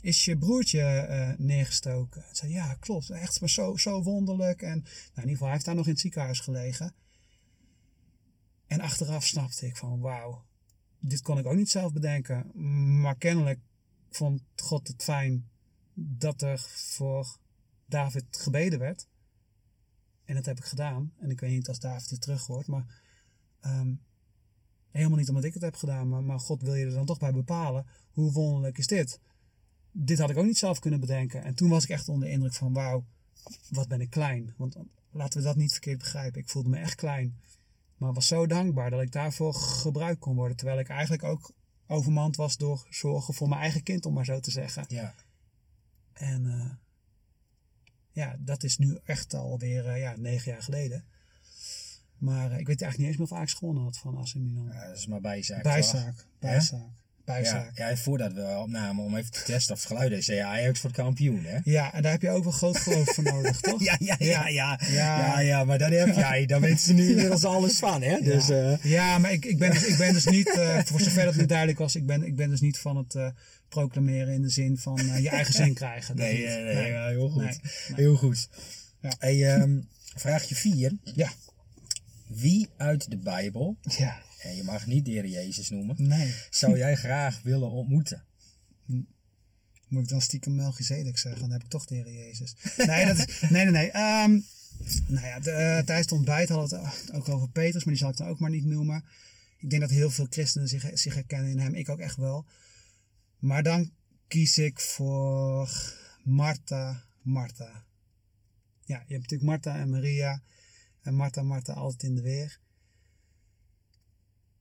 is je broertje eh, neergestoken? Hij zei, ja, klopt. Echt maar zo, zo wonderlijk. En nou, in ieder geval, hij heeft daar nog in het ziekenhuis gelegen. En achteraf snapte ik van, wauw, dit kon ik ook niet zelf bedenken. Maar kennelijk vond God het fijn dat er voor David gebeden werd. En dat heb ik gedaan. En ik weet niet als David dit terug hoort, maar ehm, helemaal niet omdat ik het heb gedaan, maar, maar God wil je er dan toch bij bepalen. Hoe wonderlijk is dit? Dit had ik ook niet zelf kunnen bedenken. En toen was ik echt onder de indruk van, wauw, wat ben ik klein. Want laten we dat niet verkeerd begrijpen. Ik voelde me echt klein. Maar was zo dankbaar dat ik daarvoor gebruikt kon worden. Terwijl ik eigenlijk ook overmand was door zorgen voor mijn eigen kind, om maar zo te zeggen. Ja. En eh, ja, dat is nu echt alweer uh, ja, negen jaar geleden. Maar uh, ik weet eigenlijk niet eens meer of Ajax gewonnen had van AC Milan. ja, dat is maar bijzaak. Bijzaak, bijzaak? Bijzaak. Ja, ja, voordat we opnamen om even te testen of het geluid is, je Ajax wordt kampioen, hè? Ja, en daar heb je ook wel groot geloof voor nodig, toch? Ja, ja, ja, ja. Ja. Ja, ja, maar daar heb jij, daar weten ze nu inmiddels alles van, hè? Dus, ja. eh, ja, maar ik, ik, ben, dus- ik ben dus niet, uh, voor zover dat nu duidelijk was, ik ben, ik ben dus niet van het uh, proclameren in de zin van je eigen zin krijgen. Nee, nee, nee, ja, heel goed. Nee, nee. Heel goed. Ja. Hey, um, vraagje 4. Ja. Wie uit de Bijbel, Ja. en je mag niet de Heer Jezus noemen, Nee. zou jij graag willen ontmoeten? Moet ik dan stiekem Melchizedek zeggen? Dan heb ik toch de Heer Jezus. Nee, dat is, nee, nee, nee. Um, nou ja, de, uh, tijdens het ontbijt hadden we het ook over Petrus, maar die zal ik dan ook maar niet noemen. Ik denk dat heel veel christenen zich, zich herkennen in hem. Ik ook echt wel. Maar dan kies ik voor Martha, Martha. Ja, je hebt natuurlijk Martha en Maria. En Martha, Martha altijd in de weer.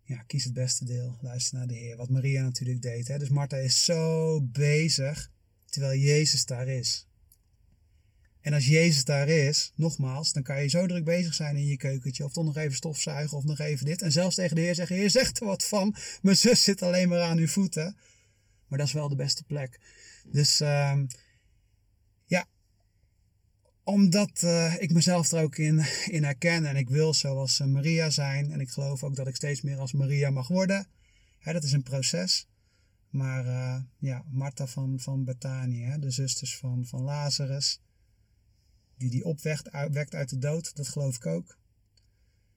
Ja, kies het beste deel. Luister naar de Heer. Wat Maria natuurlijk deed. Hè? Dus Martha is zo bezig terwijl Jezus daar is. En als Jezus daar is, nogmaals, dan kan je zo druk bezig zijn in je keukentje. Of toch nog even stofzuigen of nog even dit. En zelfs tegen de Heer zeggen, Heer zegt er wat van. Mijn zus zit alleen maar aan uw voeten. Maar dat is wel de beste plek. Dus ja, omdat uh, ik mezelf er ook in, in herken. En ik wil zoals uh, Maria zijn. En ik geloof ook dat ik steeds meer als Maria mag worden. Hè, dat is een proces. Maar uh, ja, Martha van, van Bethanië, de zusters van, van Lazarus die die opwekt uit, uit de dood, dat geloof ik ook.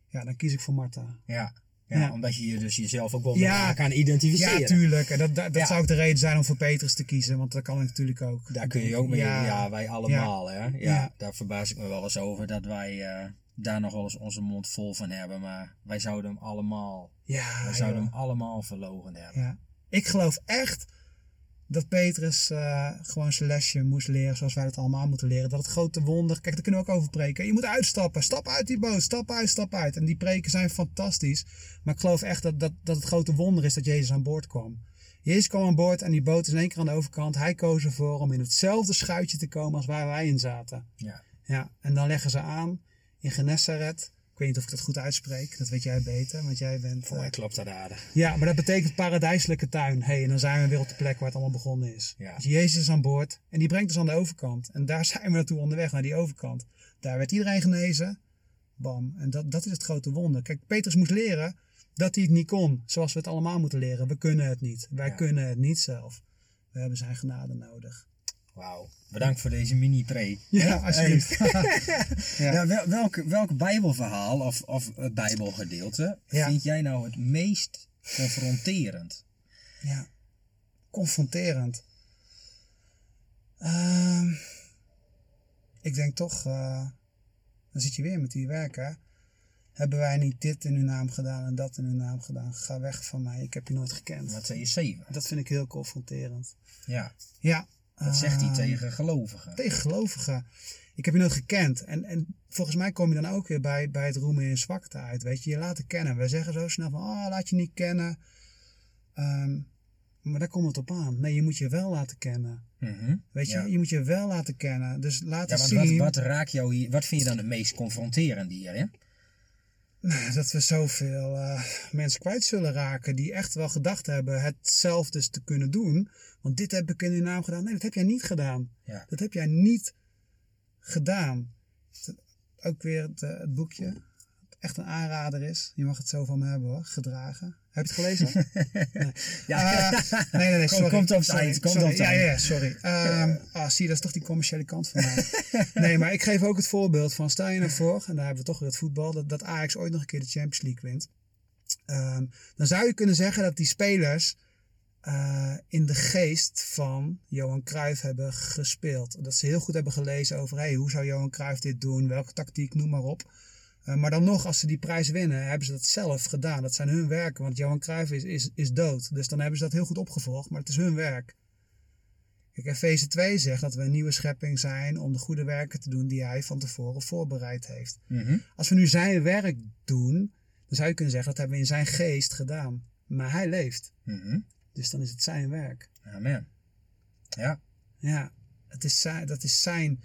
Ja, dan kies ik voor Martha. Ja, ja, omdat je je dus jezelf ook wel ja, kan identificeren. Ja, tuurlijk. En dat, dat, dat zou ook de reden zijn om voor Petrus te kiezen, want dat kan ik natuurlijk ook. Daar kun je ook mee, ja, wij allemaal. Hè? Ja, daar verbaas ik me wel eens over dat wij uh, daar nog wel eens onze mond vol van hebben. Maar wij zouden hem allemaal, ja, wij zouden hem allemaal verlogen hebben. Ja. Ik geloof echt dat Petrus uh, gewoon zijn lesje moest leren zoals wij het allemaal moeten leren. Dat het grote wonder, kijk daar kunnen we ook over preken. Je moet uitstappen, stap uit die boot, stap uit, stap uit. En die preken zijn fantastisch. Maar ik geloof echt dat, dat, dat het grote wonder is dat Jezus aan boord kwam. Jezus kwam aan boord en die boot is in één keer aan de overkant. Hij koos ervoor om in hetzelfde schuitje te komen als waar wij in zaten. Ja. Ja, en dan leggen ze aan in Genesaret. Ik weet niet of ik dat goed uitspreek. Dat weet jij beter, want jij bent... Voor mij uh, klopt dat aardig. Ja, maar dat betekent paradijselijke tuin. hey, en dan zijn we weer op de plek waar het allemaal begonnen is. Ja. Dus Jezus is aan boord en die brengt ons aan de overkant. En daar zijn we naartoe onderweg, naar die overkant. Daar werd iedereen genezen. Bam. En dat, dat is het grote wonder. Kijk, Petrus moest leren dat hij het niet kon. Zoals we het allemaal moeten leren. We kunnen het niet. Wij ja. kunnen het niet zelf. We hebben zijn genade nodig. Wauw. Bedankt voor deze mini-pre. Ja, alsjeblieft. ja. ja. welk, welk bijbelverhaal of, of bijbelgedeelte ja. vind jij nou het meest confronterend? Ja, confronterend. Uh, ik denk toch, uh, dan zit je weer met die werken. Hebben wij niet dit in uw naam gedaan en dat in uw naam gedaan? Ga weg van mij, ik heb je nooit gekend. Wat zei je zeven? Dat vind ik heel confronterend. Ja. Ja, wat zegt hij tegen gelovigen? Tegen gelovigen. Ik heb je nooit gekend. En, en volgens mij kom je dan ook weer bij, bij het roemen in zwakte uit. Weet je, je laten kennen. We zeggen zo snel van, oh, laat je niet kennen. Um, maar daar komt het op aan. Nee, je moet je wel laten kennen. Mm -hmm. Weet je, ja. je moet je wel laten kennen. Dus laten ja, zien. Wat, wat raakt jou hier? Wat vind je dan het meest confronterend hier? Nou, dat we zoveel uh, mensen kwijt zullen raken die echt wel gedacht hebben hetzelfde te kunnen doen. Want dit heb ik in uw naam gedaan. Nee, dat heb jij niet gedaan. Ja. Dat heb jij niet gedaan. Ook weer het, uh, het boekje. Echt een aanrader is. Je mag het zo van me hebben hoor. Gedragen. Heb je het gelezen? nee. ja. Uh, nee, nee, nee, sorry. Komt op tijd. Komt sorry. op tijd. Ja, ja, sorry. Um, ah, zie, dat is toch die commerciële kant van mij. nee, maar ik geef ook het voorbeeld van, stel je nou voor, en daar hebben we toch weer het voetbal, dat, dat Ajax ooit nog een keer de Champions League wint. Um, dan zou je kunnen zeggen dat die spelers uh, in de geest van Johan Cruijff hebben gespeeld. Dat ze heel goed hebben gelezen over, hey, hoe zou Johan Cruijff dit doen, welke tactiek, noem maar op. Uh, maar dan nog, als ze die prijs winnen, hebben ze dat zelf gedaan. Dat zijn hun werken, want Johan Cruijff is, is, is dood. Dus dan hebben ze dat heel goed opgevolgd, maar het is hun werk. Kijk, Efeze 2 zegt dat we een nieuwe schepping zijn om de goede werken te doen die hij van tevoren voorbereid heeft. Mm -hmm. Als we nu zijn werk doen, dan zou je kunnen zeggen dat hebben we in zijn geest gedaan. Maar hij leeft. Mm -hmm. Dus dan is het zijn werk. Amen. Ja. Ja, het is zijn, dat is zijn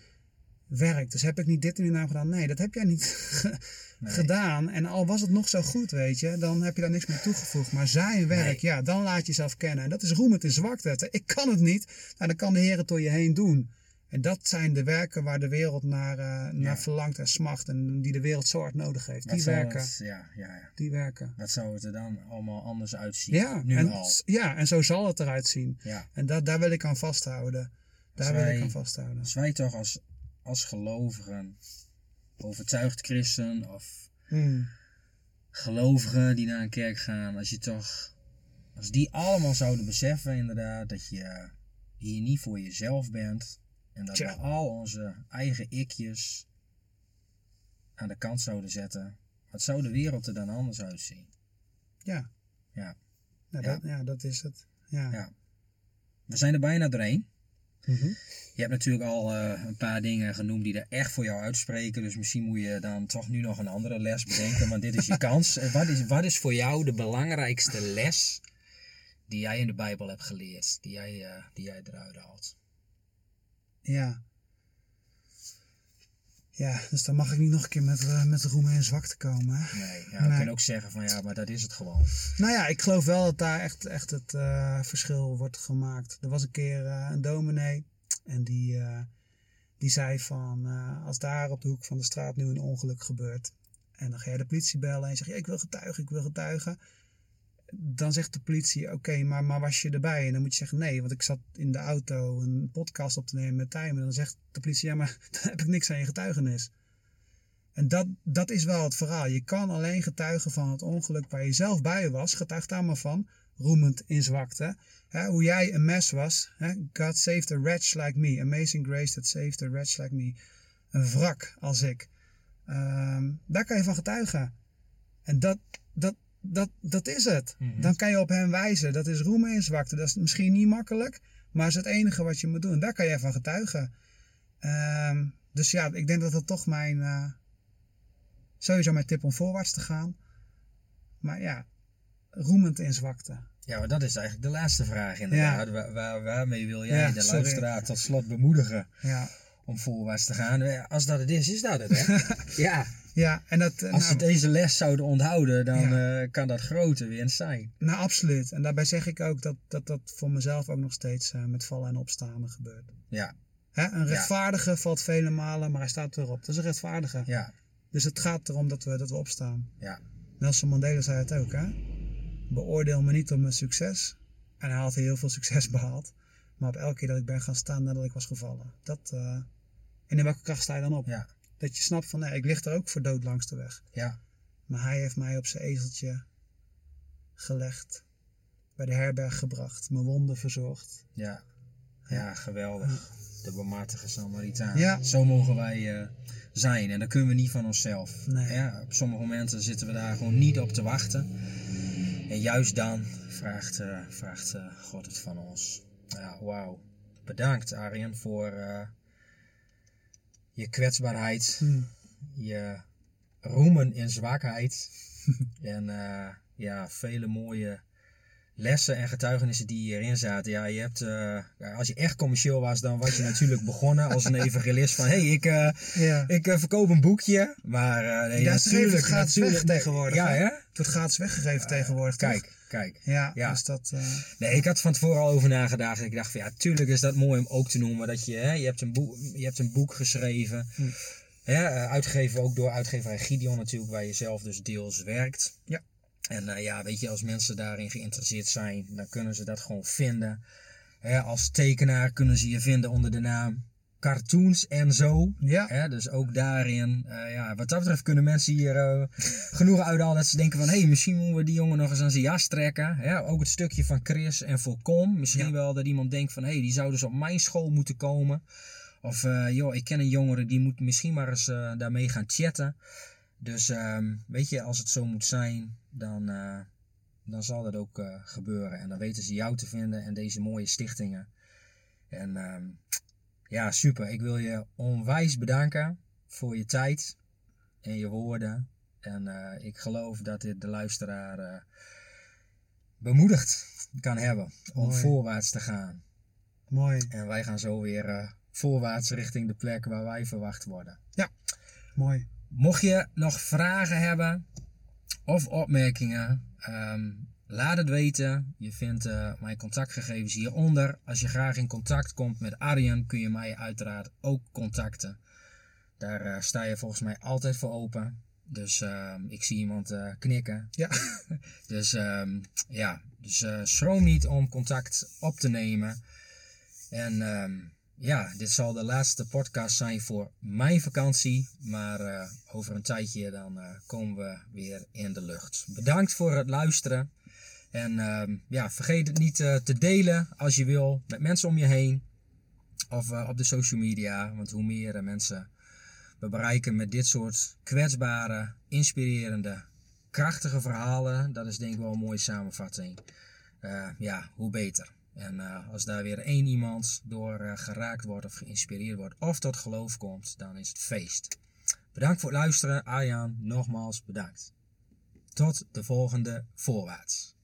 werk. Dus heb ik niet dit in uw naam gedaan? Nee, dat heb jij niet nee. gedaan. En al was het nog zo goed, weet je, dan heb je daar niks meer toegevoegd. Maar zijn werk, nee. ja, dan laat je jezelf kennen. En dat is roemen in zwakte. Ik kan het niet. Nou, dan kan de Heer het door je heen doen. En dat zijn de werken waar de wereld naar, uh, naar ja. verlangt en smacht. En die de wereld zo hard nodig heeft. Die werken. Het, ja, ja, ja. Die werken. Wat zou het er dan allemaal anders uitzien? Ja, nu en, al. ja en zo zal het eruit zien. Ja. En dat, daar wil ik aan vasthouden. Daar wij, wil ik aan vasthouden. Als wij toch als, als gelovigen, overtuigd christen of hmm. gelovigen die naar een kerk gaan, als je toch, als die allemaal zouden beseffen inderdaad dat je hier niet voor jezelf bent en dat Tja. we al onze eigen ikjes aan de kant zouden zetten, wat zou de wereld er dan anders uitzien? Ja. Ja. Nou, Ja. Dat, ja, dat is het. Ja. Ja. We zijn er bijna doorheen. Mhm. Je hebt natuurlijk al uh, een paar dingen genoemd die er echt voor jou uitspreken. Dus misschien moet je dan toch nu nog een andere les bedenken. Want dit is je kans. Uh, wat, is, wat is voor jou de belangrijkste les die jij in de Bijbel hebt geleerd? Die jij, uh, die jij eruit haalt? Ja. Ja, dus dan mag ik niet nog een keer met, uh, met roemen en zwakte komen. hè. Nee, ja, we Nee. kunnen ook zeggen van ja, maar dat is het gewoon. Nou ja, ik geloof wel dat daar echt, echt het eh, verschil wordt gemaakt. Er was een keer eh, een dominee en die, die zei van als daar op de hoek van de straat nu een ongeluk gebeurt en dan ga je de politie bellen en zeg je ik wil getuigen, ik wil getuigen. Dan zegt de politie oké, maar, maar was je erbij? En dan moet je zeggen nee, want ik zat in de auto een podcast op te nemen met Tijmen. En dan zegt de politie ja, maar dan heb ik niks aan je getuigenis. En dat, dat is wel het verhaal. Je kan alleen getuigen van het ongeluk waar je zelf bij was. Getuig daar maar van. Roemend in zwakte. Hè, hoe jij een mes was. Hè? God saved a wretch like me. Amazing grace that saved a wretch like me. Een wrak als ik. Ehm, daar kan je van getuigen. En dat, dat, dat, dat is het. Mhm. Dan kan je op hem wijzen. Dat is roemen in zwakte. Dat is misschien niet makkelijk. Maar is het enige wat je moet doen. Daar kan je van getuigen. Ehm, dus ja, ik denk dat dat toch mijn... eh, sowieso mijn tip om voorwaarts te gaan. Maar ja, roemend in zwakte. Ja, maar dat is eigenlijk de laatste vraag inderdaad. Waar, waar, waarmee wil jij Ja, de sorry. luisteraar tot slot bemoedigen Ja, om voorwaarts te gaan? Als dat het is, is dat het hè? ja, ja en dat... eh, als ze nou, deze les zouden onthouden, dan Ja. eh, kan dat grote winst zijn. nou, absoluut. En daarbij zeg ik ook dat dat, dat voor mezelf ook nog steeds eh, met vallen en opstaan gebeurt. Ja, Hè? Een rechtvaardige valt vele malen, maar hij staat erop. Dat is een rechtvaardige. ja, Dus het gaat erom dat we, dat we opstaan. ja. Nelson Mandela zei het ook, hè? Beoordeel me niet op mijn succes. En hij had heel veel succes behaald. Maar op elke keer dat ik ben gaan staan nadat ik was gevallen. Dat, eh, En in welke kracht sta je dan op? Ja. Dat je snapt van, nee, ik lig er ook voor dood langs de weg. Ja, Maar hij heeft mij op zijn ezeltje gelegd. Bij de herberg gebracht. Mijn wonden verzorgd. ja. Ja, geweldig. De barmhartige Samaritaan. Ja. Zo mogen wij eh, zijn. En dat kunnen we niet van onszelf. Nee. Ja, op sommige momenten zitten we daar gewoon niet op te wachten. En juist dan vraagt, eh, vraagt eh, God het van ons. Ja, wauw. Bedankt Arjen voor je kwetsbaarheid. Hm. je roemen in zwakheid. en eh, ja, vele mooie lessen en getuigenissen die hierin zaten. Ja, je hebt, eh, als je echt commercieel was, dan was je natuurlijk begonnen als een evangelist van... Hé, hey, ik, eh, Ja. ik eh, verkoop een boekje. Maar nee, schreef het natuurlijk, gratis natuurlijk. weg tegenwoordig, Ja, hè? Het wordt gratis weggegeven tegenwoordig. toch? Kijk, kijk. Ja, Ja. dus dat... Nee, ik had van tevoren al over nagedacht. Ik dacht van ja, tuurlijk is dat mooi om ook te noemen. Dat je, hè, je, hebt, een boek, je hebt een boek geschreven. Hm. Hè, uitgegeven ook door uitgeverij Gideon natuurlijk, waar je zelf dus deels werkt. Ja. En eh, ja, weet je, als mensen daarin geïnteresseerd zijn, dan kunnen ze dat gewoon vinden. Als tekenaar kunnen ze je vinden onder de naam Cartoons en zo. ja. Dus ook daarin, eh, ja, wat dat betreft kunnen mensen hier eh, genoeg uithalen dat ze denken van, hé, hey, misschien moeten we die jongen nog eens aan zijn jas trekken. Hè, ook het stukje van Chris en Volkom. Misschien Ja. wel dat iemand denkt van, hé, hey, die zou dus op mijn school moeten komen. Of, joh, ik ken een jongere die moet misschien maar eens daarmee gaan chatten. Dus, ehm, weet je, als het zo moet zijn, dan, eh, dan zal dat ook eh, gebeuren. En dan weten ze jou te vinden en deze mooie stichtingen. En ehm, ja, super. Ik wil je onwijs bedanken voor je tijd en je woorden. En eh, ik geloof dat dit de luisteraar bemoedigd kan hebben om Mooi. voorwaarts te gaan. Mooi. En wij gaan zo weer voorwaarts richting de plek waar wij verwacht worden. Mooi. Mocht je nog vragen hebben of opmerkingen, ehm, laat het weten. Je vindt eh, mijn contactgegevens hieronder. Als je graag in contact komt met Arjen, kun je mij uiteraard ook contacten. Daar eh, sta je volgens mij altijd voor open. Dus ehm, ik zie iemand eh, knikken. Ja. Dus ehm, ja, dus schroom niet om contact op te nemen. En ja, dit zal de laatste podcast zijn voor mijn vakantie. Maar eh, over een tijdje dan eh, komen we weer in de lucht. Bedankt voor het luisteren. En ehm, ja, vergeet het niet eh, te delen als je wil met mensen om je heen. Of op de social media. Want hoe meer mensen we bereiken met dit soort kwetsbare, inspirerende, krachtige verhalen. Dat is denk ik wel een mooie samenvatting. Ja, hoe beter. En eh, als daar weer één iemand door eh, geraakt wordt of geïnspireerd wordt of tot geloof komt, dan is het feest. Bedankt voor het luisteren. Arjan, nogmaals bedankt. Tot de volgende voorwaarts.